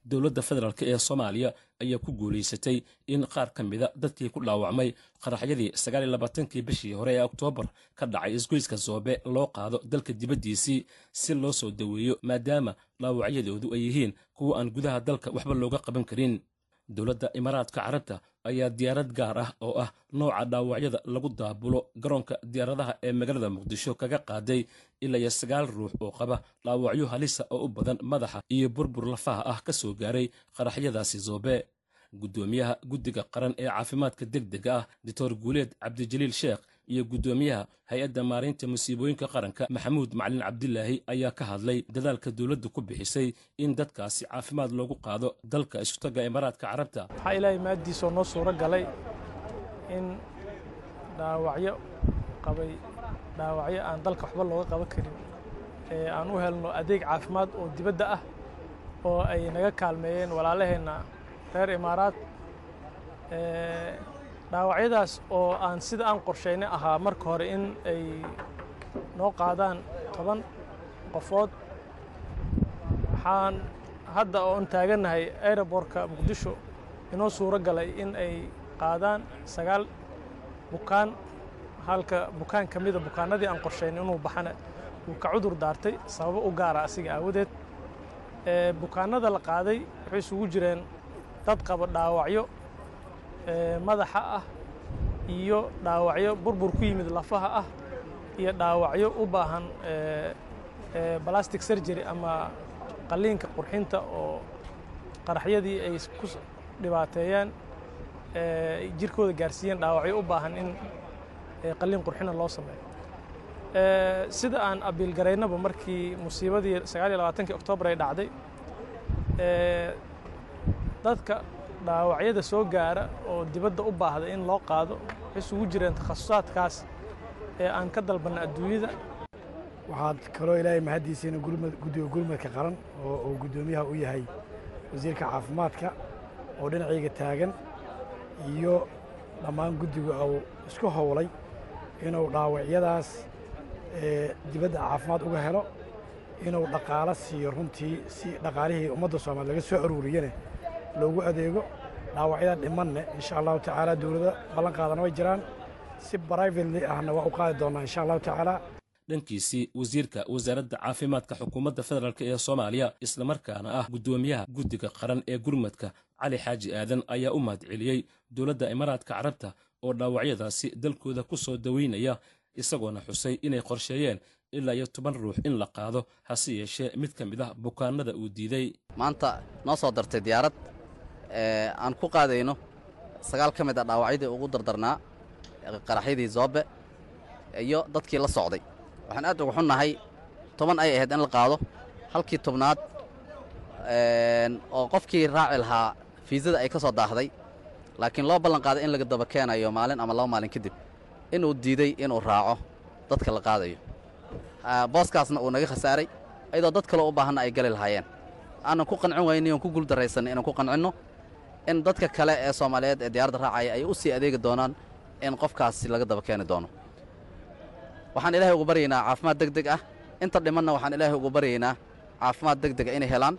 Dowladda federaalk ee soomaaliya ayaa ku guulaysatay in qaar ka mida dadkii ku dhaawacmay qaraxyadii sagaaliyolabaatankii bishii hore ee oktoobar ka dhacay isgoyska soobe loo qaado dalka dibaddiisii si loo soo daweeyo maadaama dhaawacyadoodu ay yihiin kuwa aan gudaha dalka waxba looga qaban karin. Dowladda imaaraadka carabta ayaa diyaarad gaar ah oo ah nooca dhaawacyada lagu daabulo garoonka diyaaradaha ee magaalada muqdisho kaga qaaday ilaa iyo sagaal ruux oo qaba dhaawacyo halisa oo u badan madaxa iyo burbur lafaha ah ka soo gaaray qaraxyadaasi zoobe guddoomiyaha guddiga qaran ee caafimaadka degdega ah doctor guuleed cabdijaliil sheekh iyo guddoomiyaha hay'adda maaraynta musiibooyinka qaranka. Maxamuud macalin cabdilaahi ayaa ka hadlay dadaalka dowladdu ku bixisay in dadkaasi caafimaad loogu qaado dalka isutaga imaaraadka carabta. Waxaa ilaahay maaddiisoo noo suuro galay in dhaawacyo qabay dhaawacyo aan dalka waxba looga qaban karin ee aan u helno adeeg caafimaad oo dibadda ah oo ay naga kaalmeeyeen walaalaheenna reer imaaraad dhaawacyadaas oo aan sida aan qorshaynay ahaa marka hore in ay noo qaadaan toban qofood waxaan hadda oon taagannahay aerobortka muqdisho inoo suuro galay in ay qaadaan sagaal bukaan halka bukaan ka mida bukaanadii aan qorshaynay inuu baxana uu ka cudur daartay sababo u gaara asiga aawadeed. Bukaanada la qaaday waxay isugu jireen dad qaba dhaawacyo madaxa ah iyo dhaawacyo burbur ku yimid lafaha ah iyo dhaawacyo u baahan balastic surgery ama qalliinka qurxinta oo qaraxyadii ay ku dhibaateeyaan jirkooda gaarsiiyeen dhaawacyo u baahan in qalliin qurxina loo sameeyo. Sida aan abiilgaraynaba markii musiibadii sagaal iyo labaatankii oktoobar ay dhacday dadka dhaawacyada soo gaara oo dibadda u baahda in loo qaado waxay isugu jireen takhasusaadkaas ee aan ka dalbanna adduunyada. Waxaad kaloo ilaahay mahaddiisiina guddiga gurmadka qaran oo guddoomiyaha u yahay wasiirka caafimaadka oo dhinacayga taagan iyo dhammaan guddiga uu isku howlay inuu dhaawacyadaas dibadda caafimaad uga helo inuu dhaqaalo siiyo runtii si dhaqaalihii ummadda soomaaliya laga soo aruuriyane loogu adeego dhaawacyada dhimanne insha allahu tacaala dowladda ballan qaadana way jiraan. Si brivately ahna waa u qaadi doonnaa insha allahu tacaala. Dhankiisii wasiirka wasaaradda caafimaadka xukuumadda federaalk ee soomaaliya islamarkaana ah guddoomiyaha guddiga qaran ee gurmadka cali xaaji aadan ayaa u mahadceliyey dowladda imaaraadka carabta oo dhaawacyadaasi dalkooda ku soo daweynaya isagoona xusay inay qorsheeyeen ilaa iyo toban ruux in la qaado hase yeeshee mid ka mid ah bukaanada uu diiday. Maanta noo soo dartay diyaarad aan ku qaadayno sagaal ka mid a dhaawacyadii ugu dardarnaa qaraxyadii zoobe iyo dadkii la socday. Waxaan aad uga xunnahay toban ay ahayd in la qaado halkii tobnaad oo qofkii raaci lahaa fiisada ay ka soo daahday laakiin loo ballan qaaday in laga daba keenayo maalin ama laba maalin kadib inuu diiday inuu raaco dadka la qaadayo. Booskaasna uu naga khasaaray ayadoo dad kaloo u baahanna ay gali lahaayeen. Aanan ku qancin wayni oon ku guuldarraysanay inaan ku qancinno in dadka kale ee soomaaliyeed ee diyaaradda raacaya ay u sii adeegi doonaan in qofkaasi laga daba keeni doono. Waxaan ilaahay ugu baryaynaa caafimaad deg deg ah. Inta dhimanna waxaan ilaahay ugu baryaynaa caafimaad deg dega inay helaan.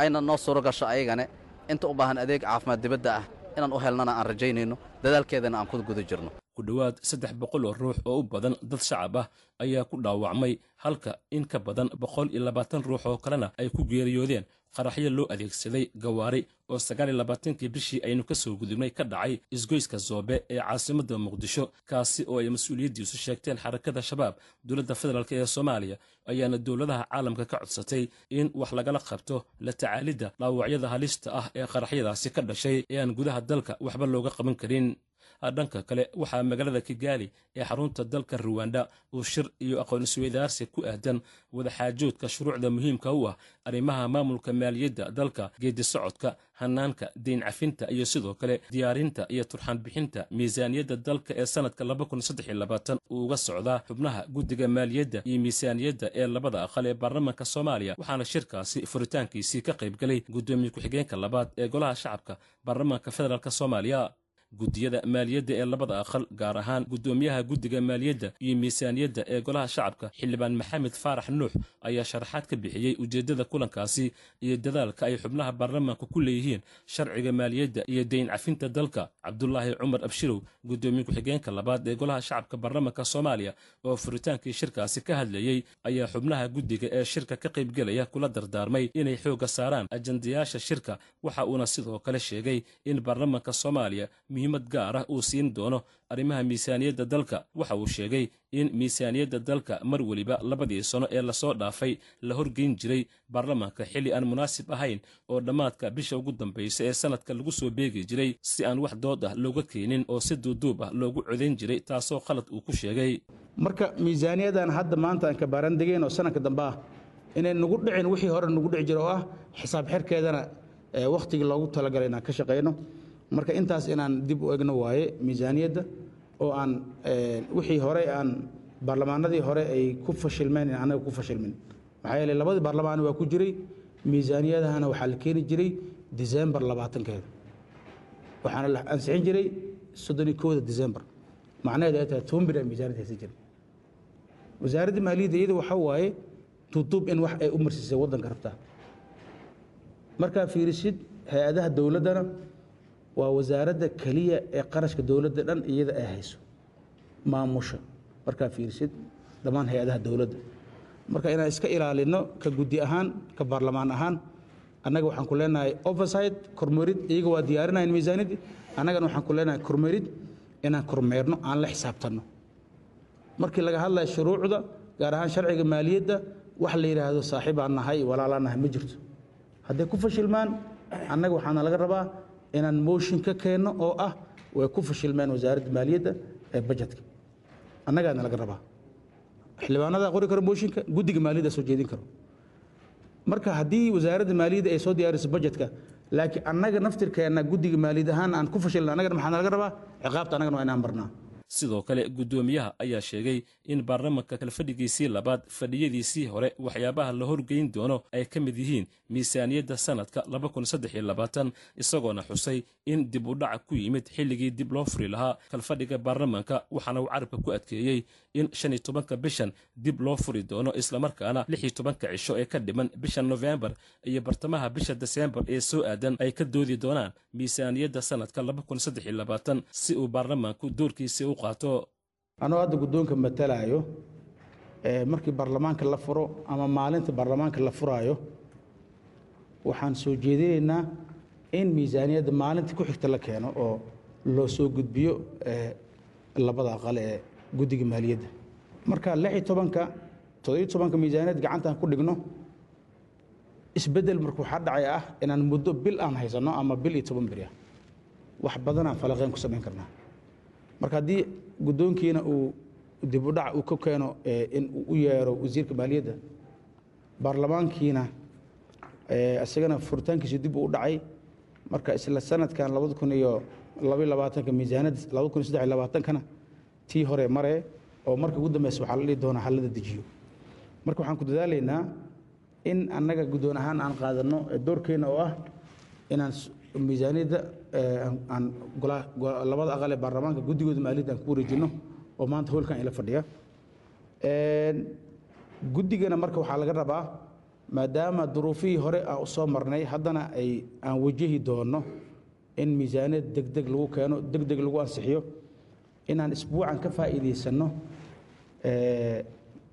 Ayna noo suuro gasho ayagane inta u baahan adeeg caafimaad dibadda ah inaan u helnana aan rajaynayno. Dadaalkeedana aan ku guda jirno. Ku dhowaad saddex boqol oo ruux oo u badan dad shacab ah ayaa ku dhaawacmay halka in ka badan boqol iyo labaatan ruux oo kalena ay ku geeriyoodeen qaraxyo loo adeegsaday gawaari oo sagaal iyo labaatankii bishii aynu ka soo gudubnay ka dhacay isgoyska zoobe ee caasimadda muqdisho kaasi oo ay mas'uuliyaddiisu sheegteen xarakada shabaab dowladda federaalk ee soomaaliya ayaana dowladaha caalamka ka codsatay in wax lagala qabto la tacaalidda dhaawacyada halista ah ee qaraxyadaasi ka dhashay ee aan gudaha dalka waxba looga qaban karin dhanka kale waxaa magaalada kigaali ee xarunta dalka ruwanda uu shir iyo aqoon isweydaarsi ku aadan wadaxaajoodka shuruucda muhiimka u ah arrimaha maamulka maaliyadda dalka geedi socodka hanaanka deyn cafinta iyo sidoo kale diyaarinta iyo turxaan bixinta miisaaniyadda dalka ee sanadka uga socdaa xubnaha guddiga maaliyadda iyo miisaaniyadda ee labada aqal ee baarlamaanka soomaaliya waxaana shirkaasi furitaankiisii ka qaybgalay guddoomiye ku-xigeenka labaad ee golaha shacabka baarlamaanka federaalk soomaaliya guddiyada maaliyadda ee labada aqal gaar ahaan guddoomiyaha guddiga maaliyadda iyo miisaaniyadda ee golaha shacabka. Xildhibaan maxamed faarax nuux ayaa sharaxaad ka bixiyey ujeeddada kulankaasi iyo dadaalka ay xubnaha baarlamaanka ku leeyihiin sharciga maaliyadda iyo deyn cafinta dalka. Cabdulaahi cumar abshirow guddoomiye ku-xigeenka labaad ee golaha shacabka baarlamaanka soomaaliya oo furitaankii shirkaasi ka hadlayey ayaa xubnaha guddiga ee shirka ka qaybgelaya kula dardaarmay inay xoogga saaraan ajandayaasha shirka. Waxa uuna sidoo kale sheegay in baarlamaanka soomaaliya muhiimad gaar ah uu siin doono arrimaha miisaaniyadda dalka. Waxa uu sheegay in miisaaniyadda dalka mar weliba labadii sano ee la soo dhaafay la horgeyn jiray baarlamaanka xilli aan munaasib ahayn oo dhammaadka bisha ugu dambaysa ee sanadka lagu soo beegi jiray si aan wax dood ah looga keenin oo si duuduub ah loogu codayn jiray taasoo qalad uu ku sheegay. Marka miisaaniyadan hadda maanta aan ka baarandegeen oo sanadka dambe ah inay nugu dhicin wixii hore nugu dhici jira oo ah xisaab xirkeedana wakhtigii loogu talagalay inaan ka shaqayno marka intaas inaan dib u egno waaye miisaaniyadda oo aan wixii hore aan baarlamaanadii hore ay ku fashilmeen in anaga ku fashilmin. Maxaa yeelay labadii baarlamaan waa ku jiray miisaaniyadahana waxaa la keeni jiray disembar labaatankeeda. Waxaana la ansixin jiray soddoni kooda disembar macnaheedu ay tahay toban bir ay haysan jiray wasaaradda maaliyadda iyada waxa waaye tuutuub in wax ay u marsisay waddanka rabtaa markaa fiirisid hay'adaha dowladdana waa wasaaradda keliya ee qarashka dowladda dhan iyada ay hayso. Maamusha. Markaa fiirisid dhammaan hay'adaha dowladda. Marka inaan iska ilaalino ka guddi ahaan ka baarlamaan ahaan annaga waxaan ku leenahay oversight kormeerid iyaga waa diyaarinayan miisaaniyaddi annagana waxaan ku leenahay kormeerid inaan kormeerno aan la xisaabtanno. Markii laga hadlayo shuruucda gaar ahaan sharciga maaliyadda wax la yidhaahdo saaxiibaan nahay walaalaan nahay ma jirto. Hadday ku fashilmaan annaga waxaana laga rabaa inaan mooshin ka keenno oo ah way ku fashilmeen wasaaradda maaliyadda ee bajetka annagaana laga rabaa. Xildhibaanadaa qori karo mooshinka guddiga maaliyadda soo jeedin karo. Marka haddii wasaaradda maaliyadda ay soo diyaariso bajetka laakiin annaga naftirkeenna guddiga maaliyad ahaan aan ku fashilna annagana maxaana laga rabaa? Ciqaabta annagana waa inaan barnaa sidoo kale guddoomiyaha ayaa sheegay in baarlamanka kalfadhigiisii labaad fadhiyadiisii hore waxyaabaha la horgeyn doono ay ka mid yihiin miisaaniyadda sanadka isagoona xusay in dib u dhaca ku yimid xilligii dib loo furi lahaa kalfadhiga baarlamanka waxaana uu carabka ku adkeeyey in shan iyo tobanka bishan dib loo furi doono islamarkaana lix iyo tobanka cisho ee ka dhiman bisha nofembar iyo bartamaha bisha deseembar ee soo aadan ay ka doodi doonaan miisaaniyadda sanadka si uu baarlamanku doorkiisii u qaato anoo hadda guddoonka matalaayo markii baarlamaanka la furo ama maalinta baarlamaanka la furaayo waxaan soo jeedinaynaa in miisaaniyadda maalinta ku xigta la keeno oo loo soo gudbiyo labada aqal ee guddiga maaliyadda. Marka lix iyo tobanka toddobiyo tobanka miisaaniyad gacantaan ku dhigno isbeddel marka waxaa dhacay ah inaan muddo bil aan haysanno ama bil iyo toban beri wax badanaan falaqeyn ku samayn karnaa marka haddii guddoonkiina uu dib u dhac uu ka keeno in uu u yeero wasiirka maaliyadda baarlamaankiina isagana furitaankiisu dib u dhacay marka isla sanadkan labada kun iyo labaiyo labaatanka miisaaniyadda labada kun iyo labaatankana tii hore mare oo marka ugu dambeysa waxaa la dhihi doonaa hallada dejiyo. Marka waxaan ku dadaalaynaa in annaga guddoon ahaan aan qaadanno doorkeena oo ah inaan miisaaniyadda aan labada aqal ee baarlamaanka guddigooda maaliyadda aan ku wareejinno oo maanta hoolkan ila fadhiya. Guddigana marka waxaa laga rabaa maadaama duruufihii hore aan soo marnay haddana ay aan wajahi doonno in miisaaniyad degdeg lagu keeno degdeg lagu ansixiyo inaan isbuucan ka faa'iidaysanno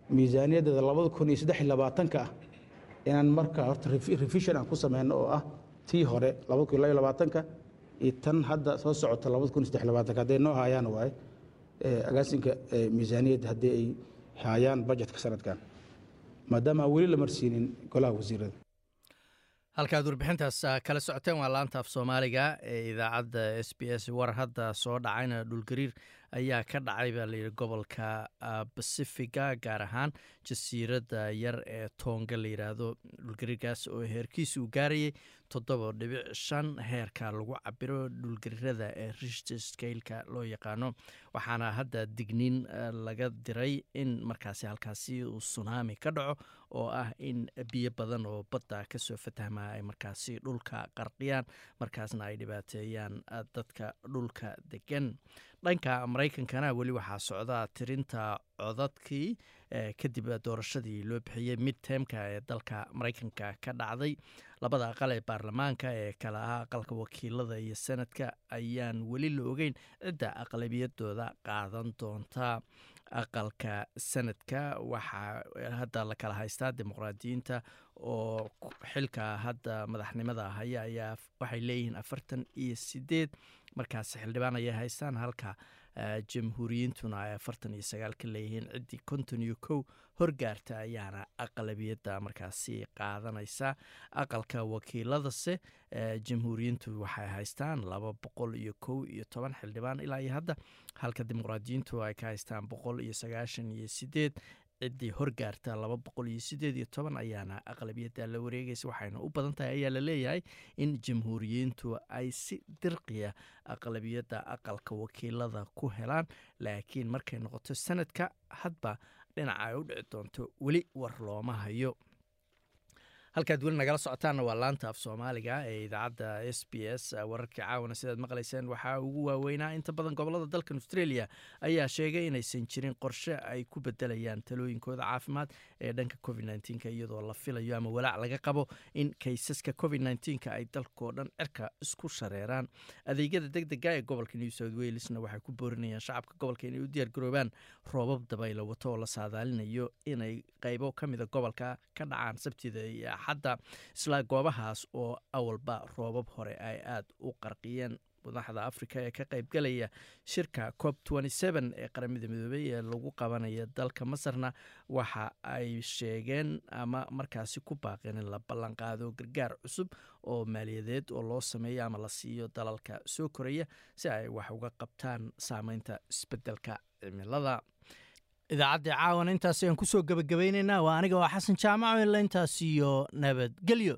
miisaaniyaddada labada kun iyo saddex iyo labaatanka ah inaan marka horta revision aan ku sameyno oo ah tii hore kun iyo tan hadda soo socota hadday noo haayaan waaye agaasinka miisaaniyadda haddii ay haayaan bajetka sanadkan maadaama aan weli la marsiinin golaha wasiirada. Halkaad warbixintaas kala socoteen waa laanta af soomaaliga ee idaacadda s b s war hadda soo dhacayna dhulgariir ayaa ka dhacay baa layidhi gobolka basifiga gaar ahaan jasiiradda yar ee toonga la yidhaahdo dhulgariirkaas oo heerkiisa uu gaarayay toddoba dhibic shan heerka lagu cabiro dhulgariirada ee richter loo yaqaano. Waxaana hadda digniin laga diray in markaasi halkaasi uu sunaami ka dhaco oo ah in biyo badan oo badda ka soo fatahmaa ay markaasi dhulka qarqiyaan markaasna ay dhibaateeyaan dadka dhulka degan dhanka maraykankana weli waxaa socdaa tirinta codadkii kadib doorashadii loo bixiyey midtemka ee dalka maraykanka ka dhacday. Labada aqal ee baarlamaanka ee kala ah aqalka wakiilada iyo senadka ayaan weli la ogeyn cidda aqlabiyadooda qaadan doonta aqalka sanadka. Waxaa hadda la haystaa dimuqraadiyiinta oo xilka hadda madaxnimada haya ayaa waxay leeyihiin afartan iyo sideed markaas xildhibaan ayay haystaan halka jamhuuriyiintuna ay afartan iyo sagaal ka leeyihiin ciddii konton iyo kow horgaarta ayaana aqlabiyadda markaasi qaadanaysa. Aqalka wakiiladase jamhuuriyiintu waxay haystaan laba boqol iyo kow iyo toban xildhibaan ilaa iyo hadda halka dimuqraadiyiintu ay ka haystaan boqol iyo sagaashan iyo sideed ciddii horgaarta laba boqol iyo sideed iyo toban ayaana aqlabiyadda la wareegaysa waxayna u badan tahay ayaa la leeyahay in jamhuuriyiintu ay si dirqiya aqlabiyadda aqalka wakiilada ku helaan laakiin markay noqoto sanadka hadba dhinaca ay u dhici doonto weli war looma hayo halkaad weli nagala socotaanna waa laanta af soomaaliga ee idaacadda s b s wararkii caawana sidaad maqlayseen. Waxaa ugu waaweynaa inta badan gobollada dalkan australia ayaa sheegay inaysan jirin qorshe ay ku bedelayaan talooyinkooda caafimaad ee dhanka covid nka iyadoo la filayo ama walaac laga qabo in kaysaska covid nka ay dalkao dhan cirka isku shareeraan. Adeegyada deg dega ee gobolka new south walesna waxay ku boorinayaan shacabka gobolka inay u diyaargaroobaan roobab dabaylo wato oo la saadaalinayo inay qaybo ka mida gobolka ka dhacaan sabtida axadda isla goobahaas oo awalba roobab hore ay aada u qarqiyeen madaxda africa ee ka qaybgalaya shirka cop ee qaramada midoobey ee lagu qabanaya dalka masarna. Waxa ay sheegeen ama markaasi ku baaqeen in la ballanqaado gargaar cusub oo maaliyadeed oo loo sameeyo ama la siiyo dalalka soo koraya si ay wax uga qabtaan saameynta isbeddelka cimilada idaacaddii caawana intaas ayaan ku soo gebagabaynaynaa waa aniga waa xasan jaamaco ila intaas iyo nabadgelyo